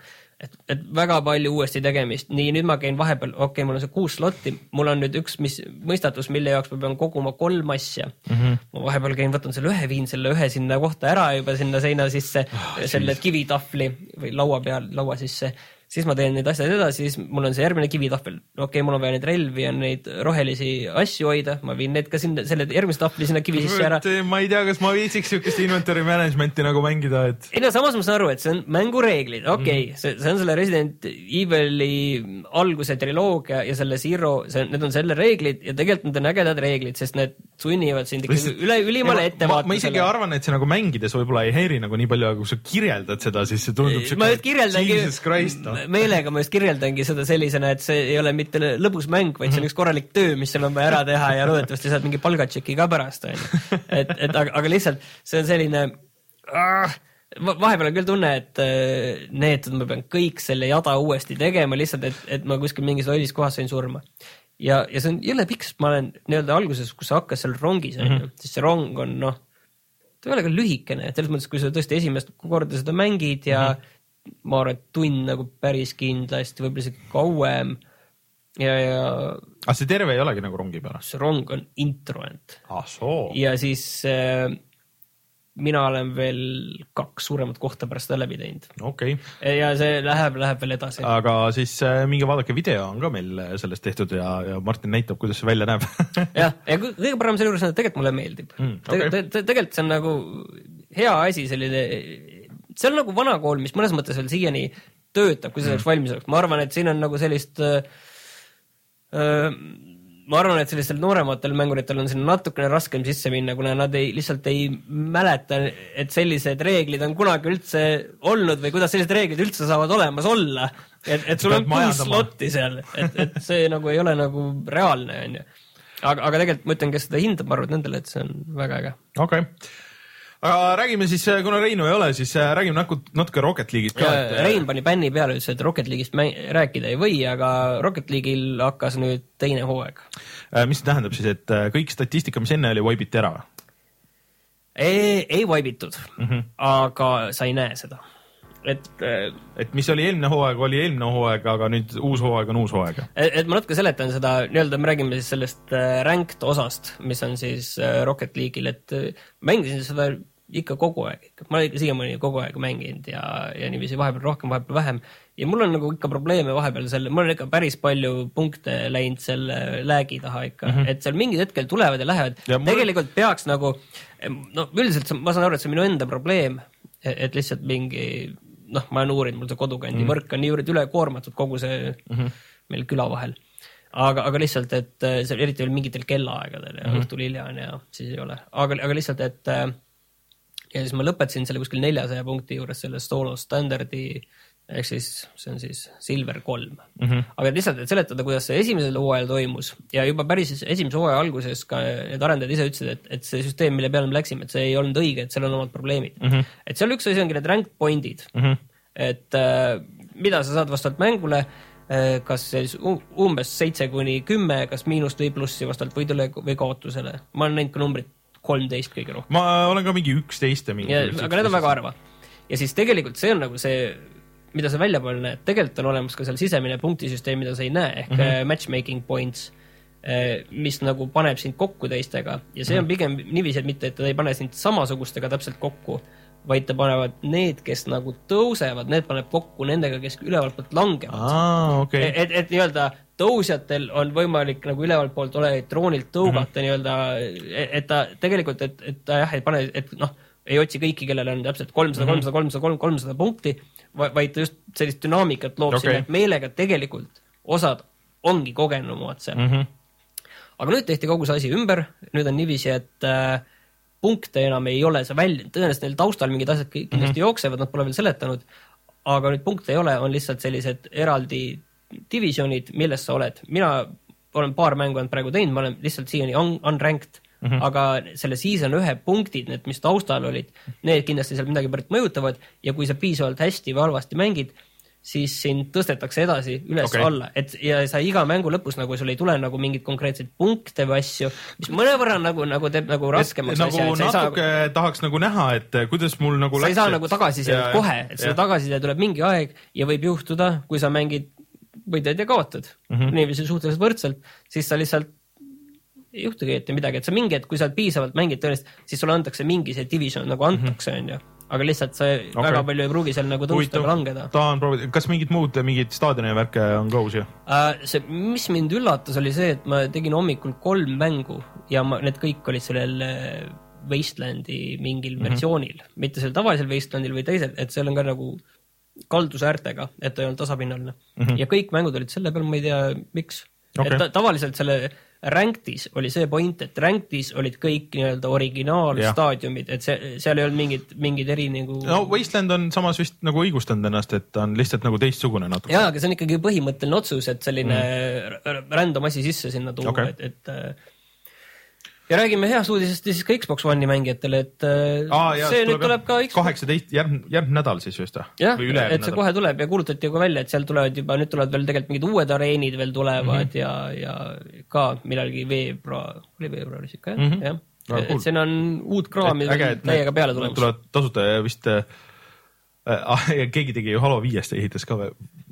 et, et väga palju uuesti tegemist, nii nüüd ma käin vahepeal, okei okay,, mul on see kuus slotti, mul on nüüd üks, mis mõistatus, mille jaoks ma pean koguma kolm asja mm. -hmm. ma vahepeal käin, võtan selle ühe, viin selle ühe sinna kohta ära juba sinna seina sisse oh,, selle kivitahvli või laua peal, laua sisse. Siis ma teen need asjad edasi, siis mul on see järgmine kivitahvel. okei okay,, mul on vaja neid relvi ja neid rohelisi asju hoida, ma viin need ka sinna, selle järgmise tahvli sinna kivi sisse ära. ma ei tea, kas ma viitsiks siukest inventory management'i nagu mängida, et. ei no samas ma saan aru, et see on mängureeglid, okei okay, mm, see, see on selle Resident Evil'i alguse triloogia ja selle Zero, see, need on selle reeglid ja tegelikult need on ägedad reeglid, sest need sunnivad sind ikkagi üle, ülimale ettevaatusele. ma isegi arvan, et see nagu mängides võib-olla ei häiri nagu nii palju, aga kui sa kirjeldad seda, siis see tundub siuke. ma just kirjeldangi, meelega ma just kirjeldangi seda sellisena, et see ei ole mitte lõbus mäng, vaid see on üks korralik töö, mis sul on vaja ära teha ja loodetavasti saad mingi palgatšeki ka pärast, onju. et, et aga, aga lihtsalt see on selline ah, vahepeal on küll tunne, et äh, need, ma pean kõik selle jada uuesti tegema lihtsalt, et, et ma kuskil mingis lollis kohas sain surma. ja, ja see on jõle pikk, sest ma olen nii-öelda alguses, kus sa hakkad seal rongis onju mm -hmm., siis see rong on noh, ta ei ole ka lühikene, et selles mõttes, kui sa tõesti esimest korda seda mängid ja mm -hmm ma arvan, et tund nagu päris kindlasti, võib-olla isegi kauem. ja, ja. aga see terve ei olegi nagu rongi peal? see rong on intro ainult ah,. ja siis äh, mina olen veel kaks suuremat kohta pärast läbi teinud. okei okay.. ja see läheb, läheb veel edasi. aga siis äh, minge vaadake video on ka meil sellest tehtud ja, ja Martin näitab, kuidas see välja näeb jah, ja kõige parem selle juures on, et tegelikult mulle meeldib mm,. Okay. Te, te, tegelikult see on nagu hea asi, selline see on nagu vanakool, mis mõnes mõttes veel siiani töötab, kui selleks mm. valmis oleks, ma arvan, et siin on nagu sellist äh, äh, ma arvan, et sellistel noorematel mänguritel on sinna natukene raskem sisse minna, kuna nad ei, lihtsalt ei mäleta, et sellised reeglid on kunagi üldse olnud või kuidas sellised reeglid üldse saavad olemas olla. et, et sul on kuus slotti seal, et, et see nagu ei ole nagu reaalne, onju. aga, aga tegelikult ma ütlen, kes seda hindab, ma arvan, et nendele, et see on väga äge. okei okay aga räägime siis, äh, kuna Reinu ei ole, siis äh, räägime natuke, Rocket League'ist ka. Äh, Rein pani bänni peale, ütles, et Rocket League'ist rääkida ei või, aga Rocket League'il hakkas nüüd teine hooaeg. mis see tähendab siis, et kõik statistika, mis enne oli, vaibiti ära? ei, ei vaibitud mm, -hmm. aga sa ei näe seda et. et mis oli eelmine hooaeg, oli eelmine hooaeg, aga nüüd uus hooaeg on uus hooaeg. et ma natuke seletan seda nii-öelda, me räägime siis sellest ranked osast, mis on siis Rocket League'il, et mängisin seda ikka kogu aeg, ikka, ma olen siiamaani kogu aeg mänginud ja, ja niiviisi vahepeal rohkem, vahepeal vähem. ja mul on nagu ikka probleeme vahepeal selle, mul on ikka päris palju punkte läinud selle lag'i taha ikka mm, -hmm. et seal mingid hetkel tulevad ja lähevad. Mul... tegelikult peaks nagu, no üldiselt ma saan aru, et see on minu enda probleem, et lihtsalt mingi noh, ma olen uurinud, mul see kodukandi mm -hmm. võrk on niivõrd ülekoormatud kogu see mm -hmm. meil küla vahel aga, aga lihtsalt, et see eriti veel mingitel kellaaegadel ja mm -hmm. õhtul hilja on ja siis ei ole, aga, aga lihtsalt, et äh, ja siis ma lõpetasin selle kuskil neljasaja punkti juures selle solo standardi ehk siis see on siis Silver kolm mm. -hmm. aga lihtsalt, et seletada, kuidas see esimesel hooajal toimus ja juba päris esimese hooaja alguses ka need arendajad ise ütlesid, et, et see süsteem, mille peale me läksime, et see ei olnud õige, et seal on omad probleemid mm. -hmm. et seal üks asi ongi need rank point'id mm, -hmm. et äh, mida sa saad vastavalt mängule äh, kas siis umbes seitse kuni kümme, kas miinust või plussi vastavalt võidule või kaotusele. ma olen näinud ka numbrit kolmteist kõige rohkem. ma olen ka mingi üksteist ja mingi. aga need on väga harva. ja siis tegelikult see on nagu see, mida sa väljapoole näed, tegelikult on olemas ka seal sisemine punktisüsteem, mida sa ei näe ehk mm -hmm. matchmaking points äh, mis nagu paneb sind kokku teistega ja see on mhm. pigem niiviisi, et mitte, et ta ei pane sind samasugustega täpselt kokku, vaid ta panevad need, kes nagu tõusevad, need paneb kokku nendega, kes ülevalt poolt langevad. Okay. et, et, et nii-öelda tõusjatel on võimalik nagu ülevalt poolt olevaid droonilt tõugata mm -hmm. nii-öelda, et ta tegelikult, et, et ta jah, ei pane, et noh, ei otsi kõiki, kellel on täpselt kolmsada, mhm. kolmsada, kolmsada, kolm, kolmsada punkti, vaid ta just sellist dünaamikat loob okay. sinna, et meelega tegelikult osad ongi kogenumad seal mm. -hmm. aga nüüd tehti kogu see asi ümber, nüüd on niiviisi, et äh, punkte enam ei ole, sa välja, tõenäoliselt neil taustal mingid asjad kindlasti mm -hmm. jooksevad, nad pole veel seletanud, aga nüüd punkte ei ole, on lihtsalt sellised eraldi divisjonid, milles sa oled, mina olen paar mängu ainult praegu teinud, ma olen lihtsalt siiani un unranked mm, -hmm. aga selle season ühe punktid, need, mis taustal olid, need kindlasti seal midagi pärit mõjutavad ja kui sa piisavalt hästi või halvasti mängid, siis sind tõstetakse edasi üles-alla okay., et ja sa iga mängu lõpus nagu sul ei tule nagu mingeid konkreetseid punkte või asju, mis mõnevõrra nagu, nagu teeb nagu raskemaks nagu asja. natuke saa... tahaks nagu näha, et kuidas mul nagu sa läks, ei saa et... nagu tagasisidet kohe, et seda tagasiside tuleb mingi aeg ja võib juhtuda, kui sa mängid võidad ja kaotad mm -hmm. niiviisi suhteliselt võrdselt, siis sa lihtsalt ei juhtugi ette midagi, et sa mingi hetk, kui sa oled piisavalt mängid tõenäoliselt, siis sulle antakse mingi see division nagu antakse, mhm. onju. aga lihtsalt see okay. Väga palju ei pruugi seal nagu tõusta ega langeda tahan proovida, kas mingid muud, mingid staadioni värke on ka uusi? uh,. see, mis mind üllatas, oli see, et ma tegin hommikul kolm mängu ja ma, need kõik olid sellel äh, Wastelandi mingil mm -hmm. versioonil, mitte sellel tavalisel Wastelandil või teisel, et seal on ka nagu kaldusäärtega, et ta ei olnud tasapinnaline mm. -hmm. ja kõik mängud olid selle peal, ma ei tea, miks okay.. et ta, tavaliselt selle Ranktis oli see point, et Ranktis olid kõik nii-öelda originaalstaadiumid, et see, seal ei olnud mingit, mingeid eri nagu no Wasteland on samas vist nagu õigustanud ennast, et ta on lihtsalt nagu teistsugune natuke. jaa, aga see on ikkagi põhimõtteline otsus, et selline mm. random asi sisse sinna tuua okay., et, et äh, ja räägime heast uudisest siis ka Xbox One'i mängijatele, et äh, Aa, jaa, see nüüd tuleb ka kaheksateist, järgmine, järgmine nädal siis vist või? jah, et see nädal? kohe tuleb ja kuulutati ju ka välja, et seal tulevad juba, nüüd tulevad veel tegelikult mingid uued areenid veel tulevad mm -hmm. ja, ja ka millalgi veebruar, oli veebruaris ikka jah mm. -hmm. jah Väga et cool. siin on uut kraami täiega peale tulemas. tulevad tasuta ja vist äh, äh, keegi tegi ju Halo viiest ehitas ka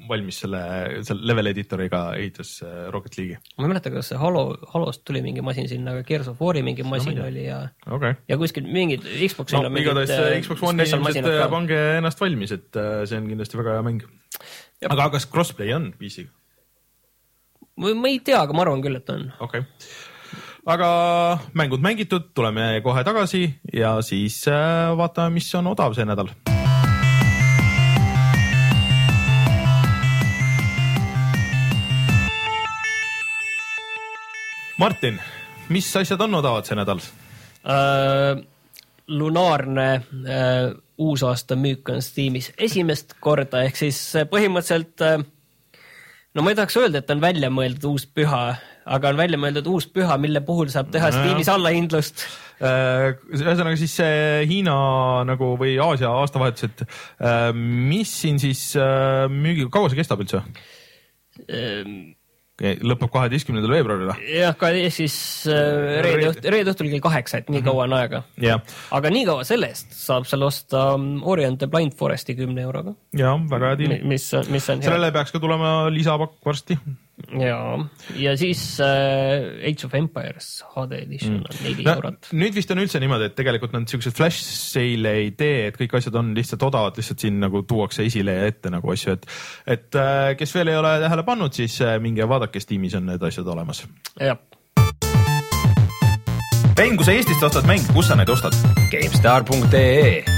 valmis selle, selle level editoriga ehitas äh, Rocket League'i. ma ei mäleta, kas see Halo, Halost tuli mingi masin sinna, aga Gears of War'i mingi masin tea. oli ja okay.. ja kuskil mingid Xbox'il no on mingid igatahes äh, Xbox One'i special inimesed äh, pange ennast valmis, et äh, see on kindlasti väga hea mäng. Aga kas crossplay on PC-ga? ma ei tea, aga ma arvan küll, et on. okei okay.. aga mängud mängitud, tuleme kohe tagasi ja siis äh, vaatame, mis on odav see nädal. Martin, mis asjad on odavad see nädal? äh, lunaarne äh, uusaasta müük on Steamis esimest korda, ehk siis äh, põhimõtteliselt äh, no ma ei tahaks öelda, et on välja mõeldud uus püha, aga on välja mõeldud uus püha, mille puhul saab teha. Steamis allahindlust. Äh, ühesõnaga siis see Hiina nagu või Aasia aastavahetus, et äh, mis siin siis müügi, kaua see kestab üldse? Lõpeb kaheteistkümnendal veebruaril või? jah, siis äh, reede õhtul, reede õhtul kell kaheksa, et nii kaua on aega. jah, aga nii kaua selle eest saab seal osta mm, Orient the Blind Foresti kümne euroga, ja väga hea diil. mis, mis on hea. sellele peaks ka tulema lisapakk varsti. ja, ja siis äh, Age of Empires HD edition on neli no, eurot. nüüd vist on üldse niimoodi, et tegelikult nad siukseid flash sale'e ei tee, et kõik asjad on lihtsalt odavad, lihtsalt siin nagu tuuakse esile ja ette nagu asju, et et äh, kes veel ei ole tähele pannud, siis äh, minge vaadake, Steamis on need asjad olemas. jah, Rein, kui sa Eestist ostad mänge, kus sa neid ostad? GameStar.ee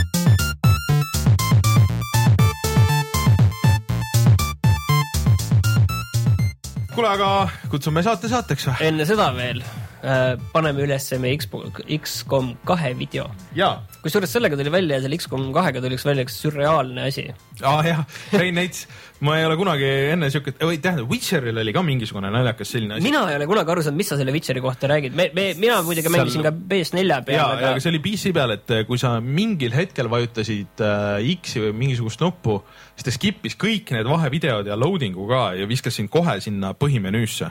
kuule, aga kutsume saate saateks või? enne seda veel äh, paneme üles meie XCOM kahe video. jaa kusjuures sellega tuli välja ja selle XCOM kahega tuli üks välja üks sürreaalne asi. aa jah, Rein Neits, ma ei ole kunagi enne siuke, või tähendab, Witcheril oli ka mingisugune naljakas selline asi. mina ei ole kunagi aru saanud, mis sa selle Witcheri kohta räägid, me, me, mina muidugi mängisin ka PS4 ja, peal, ja aga aga see oli PC peal, et eh, kui sa mingil hetkel vajutasid äh, X-i või mingisugust nuppu, siis ta skip'is kõik need vahevideod ja loading'u ka ja viskas sind kohe sinna põhimenüüsse.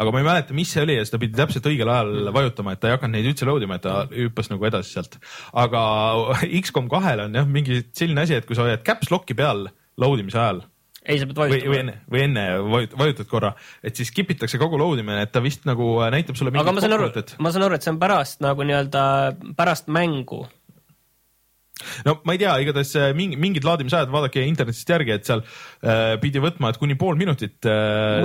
Aga ma ei mäleta, mis see oli ja seda pidi täpselt õigel ajal vajutama, et ta ei hakanud neid üldse load ima, et ta hüppas nagu edasi sealt. aga X-kom kahel on jah mingi selline asi, et kui sa hoiad caps lock'i peal load imise ajal ei, sa pead või, või vajutama. enne, või enne vajut- vajutad korra, et siis skip itakse kogu load imine, et ta vist nagu näitab sulle aga ma saan aru ma saan aru, et see on pärast nagu nii-öelda pärast mängu. No ma ei tea, igatahes äh, mingi, mingid laadimisajad, vaadake internetist järgi, et seal äh, pidi võtma, et kuni pool minutit äh,.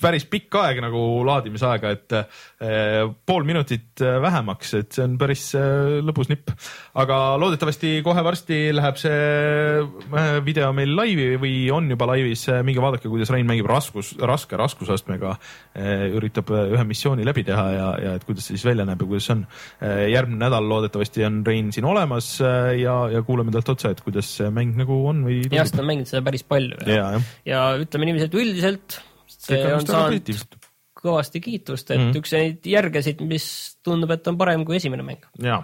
Päris pikk aeg nagu laadimisaega, et äh, pool minutit äh, vähemaks, et see on päris äh, lõbus nipp. aga loodetavasti kohe varsti läheb see äh, video meil laivi või on juba laivis, minge vaadake, kuidas Rein mängib raskus, raske raskusastmega äh,, üritab äh, ühe missiooni läbi teha ja, ja et kuidas see siis välja näeb ja kuidas see on. järgmine nädal loodetavasti on Rein siin olemas äh, ja, ja kuulame talt otsa, et kuidas see mäng nagu on või jah, sest ta on mänginud seda päris palju ja, ja, jah. ja ütleme niiviisi, et üldiselt see Kõik on saanud kõvasti kiitust, et mm. üks neid järgesid, mis tundub, et on parem kui esimene mäng. ja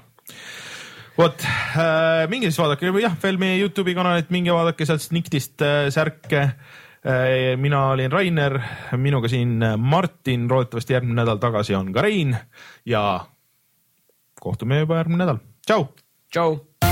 vot äh,, minge siis vaadake, jah, veel meie Youtube'i kanalit, minge vaadake sealt Sniktist äh, särke äh,. mina olin Rainer, minuga siin äh, Martin, loodetavasti järgmine nädal tagasi on ka Rein ja kohtume juba järgmine nädal, tšau. tšau.